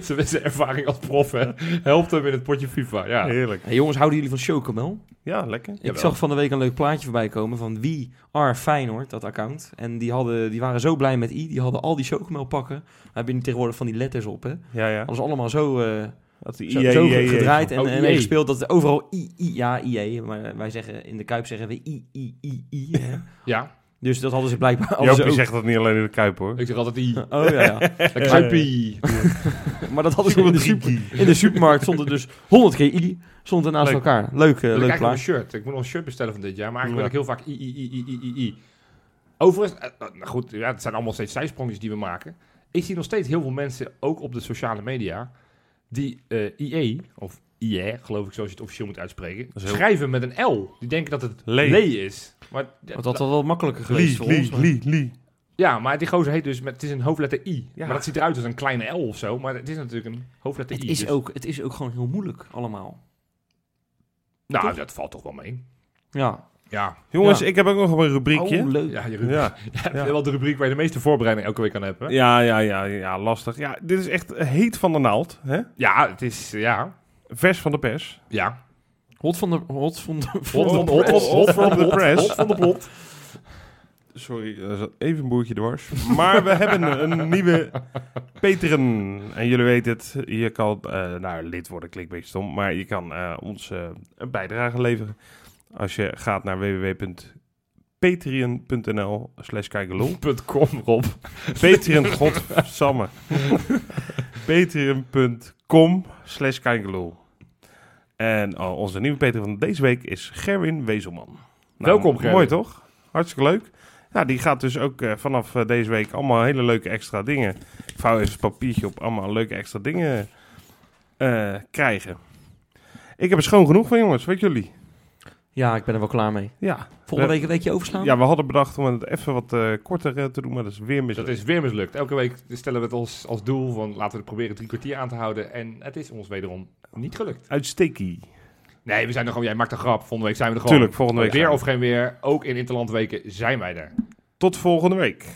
Zijn zijn ervaring als prof hè, helpt hem in het potje FIFA. Ja. heerlijk. Hey, jongens, houden jullie van Chocomel? Ja, lekker. Ik Jawel. zag van de week een leuk plaatje voorbij komen van We Are Feyenoord, dat account. En die, hadden, die waren zo blij met I, die hadden al die Chocomel pakken. We hebben nu tegenwoordig van die letters op, hè. Ja, ja. Ze allemaal zo, eh, Dat die EA, zo EA, gedraaid en, Oh, en EA. meegespeeld dat er overal I, I, ja, IE. Maar wij zeggen, in de Kuip zeggen we I, I, I, I. ja, Dus dat hadden ze blijkbaar hadden Jopie ze ook. zegt dat niet alleen in de Kuip, hoor. ik zeg altijd die. Oh ja, ja. (laughs) Lekker Kuipie. (laughs) Maar dat hadden ze in de, super, in de supermarkt stond er dus 100 keer I, stond er naast Leuk. elkaar. Leuk, eh, ik leuk een shirt. Ik moet nog een shirt bestellen van dit jaar. Maar eigenlijk Ja. wil ik heel vaak I, I, I, I, I, I, I. Overigens, eh, nou goed, ja, het zijn allemaal steeds zijsprongetjes die we maken. Ik zie nog steeds heel veel mensen, ook op de sociale media, die eh IE, of IE, geloof ik zoals je het officieel moet uitspreken, heel- schrijven met een L. Die denken dat het Lee. Lee is. Maar, Want dat had wel makkelijker geweest Lee, voor ons. Lee, maar- Lee, Lee. ja, maar die gozer heet dus, met, het is een hoofdletter I. Ja. Maar dat ziet eruit als een kleine L of zo. Maar het is natuurlijk een hoofdletter Het I. is, dus- ook, het is ook gewoon heel moeilijk allemaal. Nou, toch? dat valt toch wel mee. Ja. Ja, Jongens, Ja. ik heb ook nog een rubriekje. Oh, leuk. ja, je rubriek. ja. (laughs) Ja, wel de rubriek waar je de meeste voorbereiding elke week aan hebt. Hè? Ja, ja, ja, ja, lastig. Ja, dit is echt heet van de naald. Hè? Ja, het is, ja, Vers van de pers. ja. Hot van de... Hot van de... Hot, van de hot, press. hot, hot from the Hot, press. hot van de plot. Sorry, er zat even een boertje dwars. Maar we hebben een nieuwe Patreon. En jullie weten het, je kan eh, nou, lid worden, klinkt een beetje stom. Maar je kan eh, ons eh, een bijdrage leveren. Als je gaat naar www.patreon.nl slash kijkelol. Punt .com, Rob. Patreon, godsamme. Patreon.com slash kijkelol. En oh, onze nieuwe Patreon van deze week is Gerwin Wezelman. Nou, Welkom, Gerwin. Mooi toch? Hartstikke leuk. Ja, die gaat dus ook eh, vanaf eh, deze week allemaal hele leuke extra dingen. Ik vouw even een papiertje op, allemaal leuke extra dingen eh, krijgen. Ik heb er schoon genoeg van, jongens. Weet jullie? Ja, ik ben er wel klaar mee. Ja. Volgende week een weekje overslaan? Ja, we hadden bedacht om het even wat eh, korter eh, te doen, maar dat is weer mis. Dat is weer mislukt. Elke week stellen we het ons als doel van laten we het proberen drie kwartier aan te houden. En het is ons wederom niet gelukt. Uitstekkie. Nee, we zijn er gewoon, jij maakt een grap. Volgende week zijn we er gewoon. Tuurlijk, volgende week. Weer of geen weer, ook in Interlandweken zijn wij er. Tot volgende week.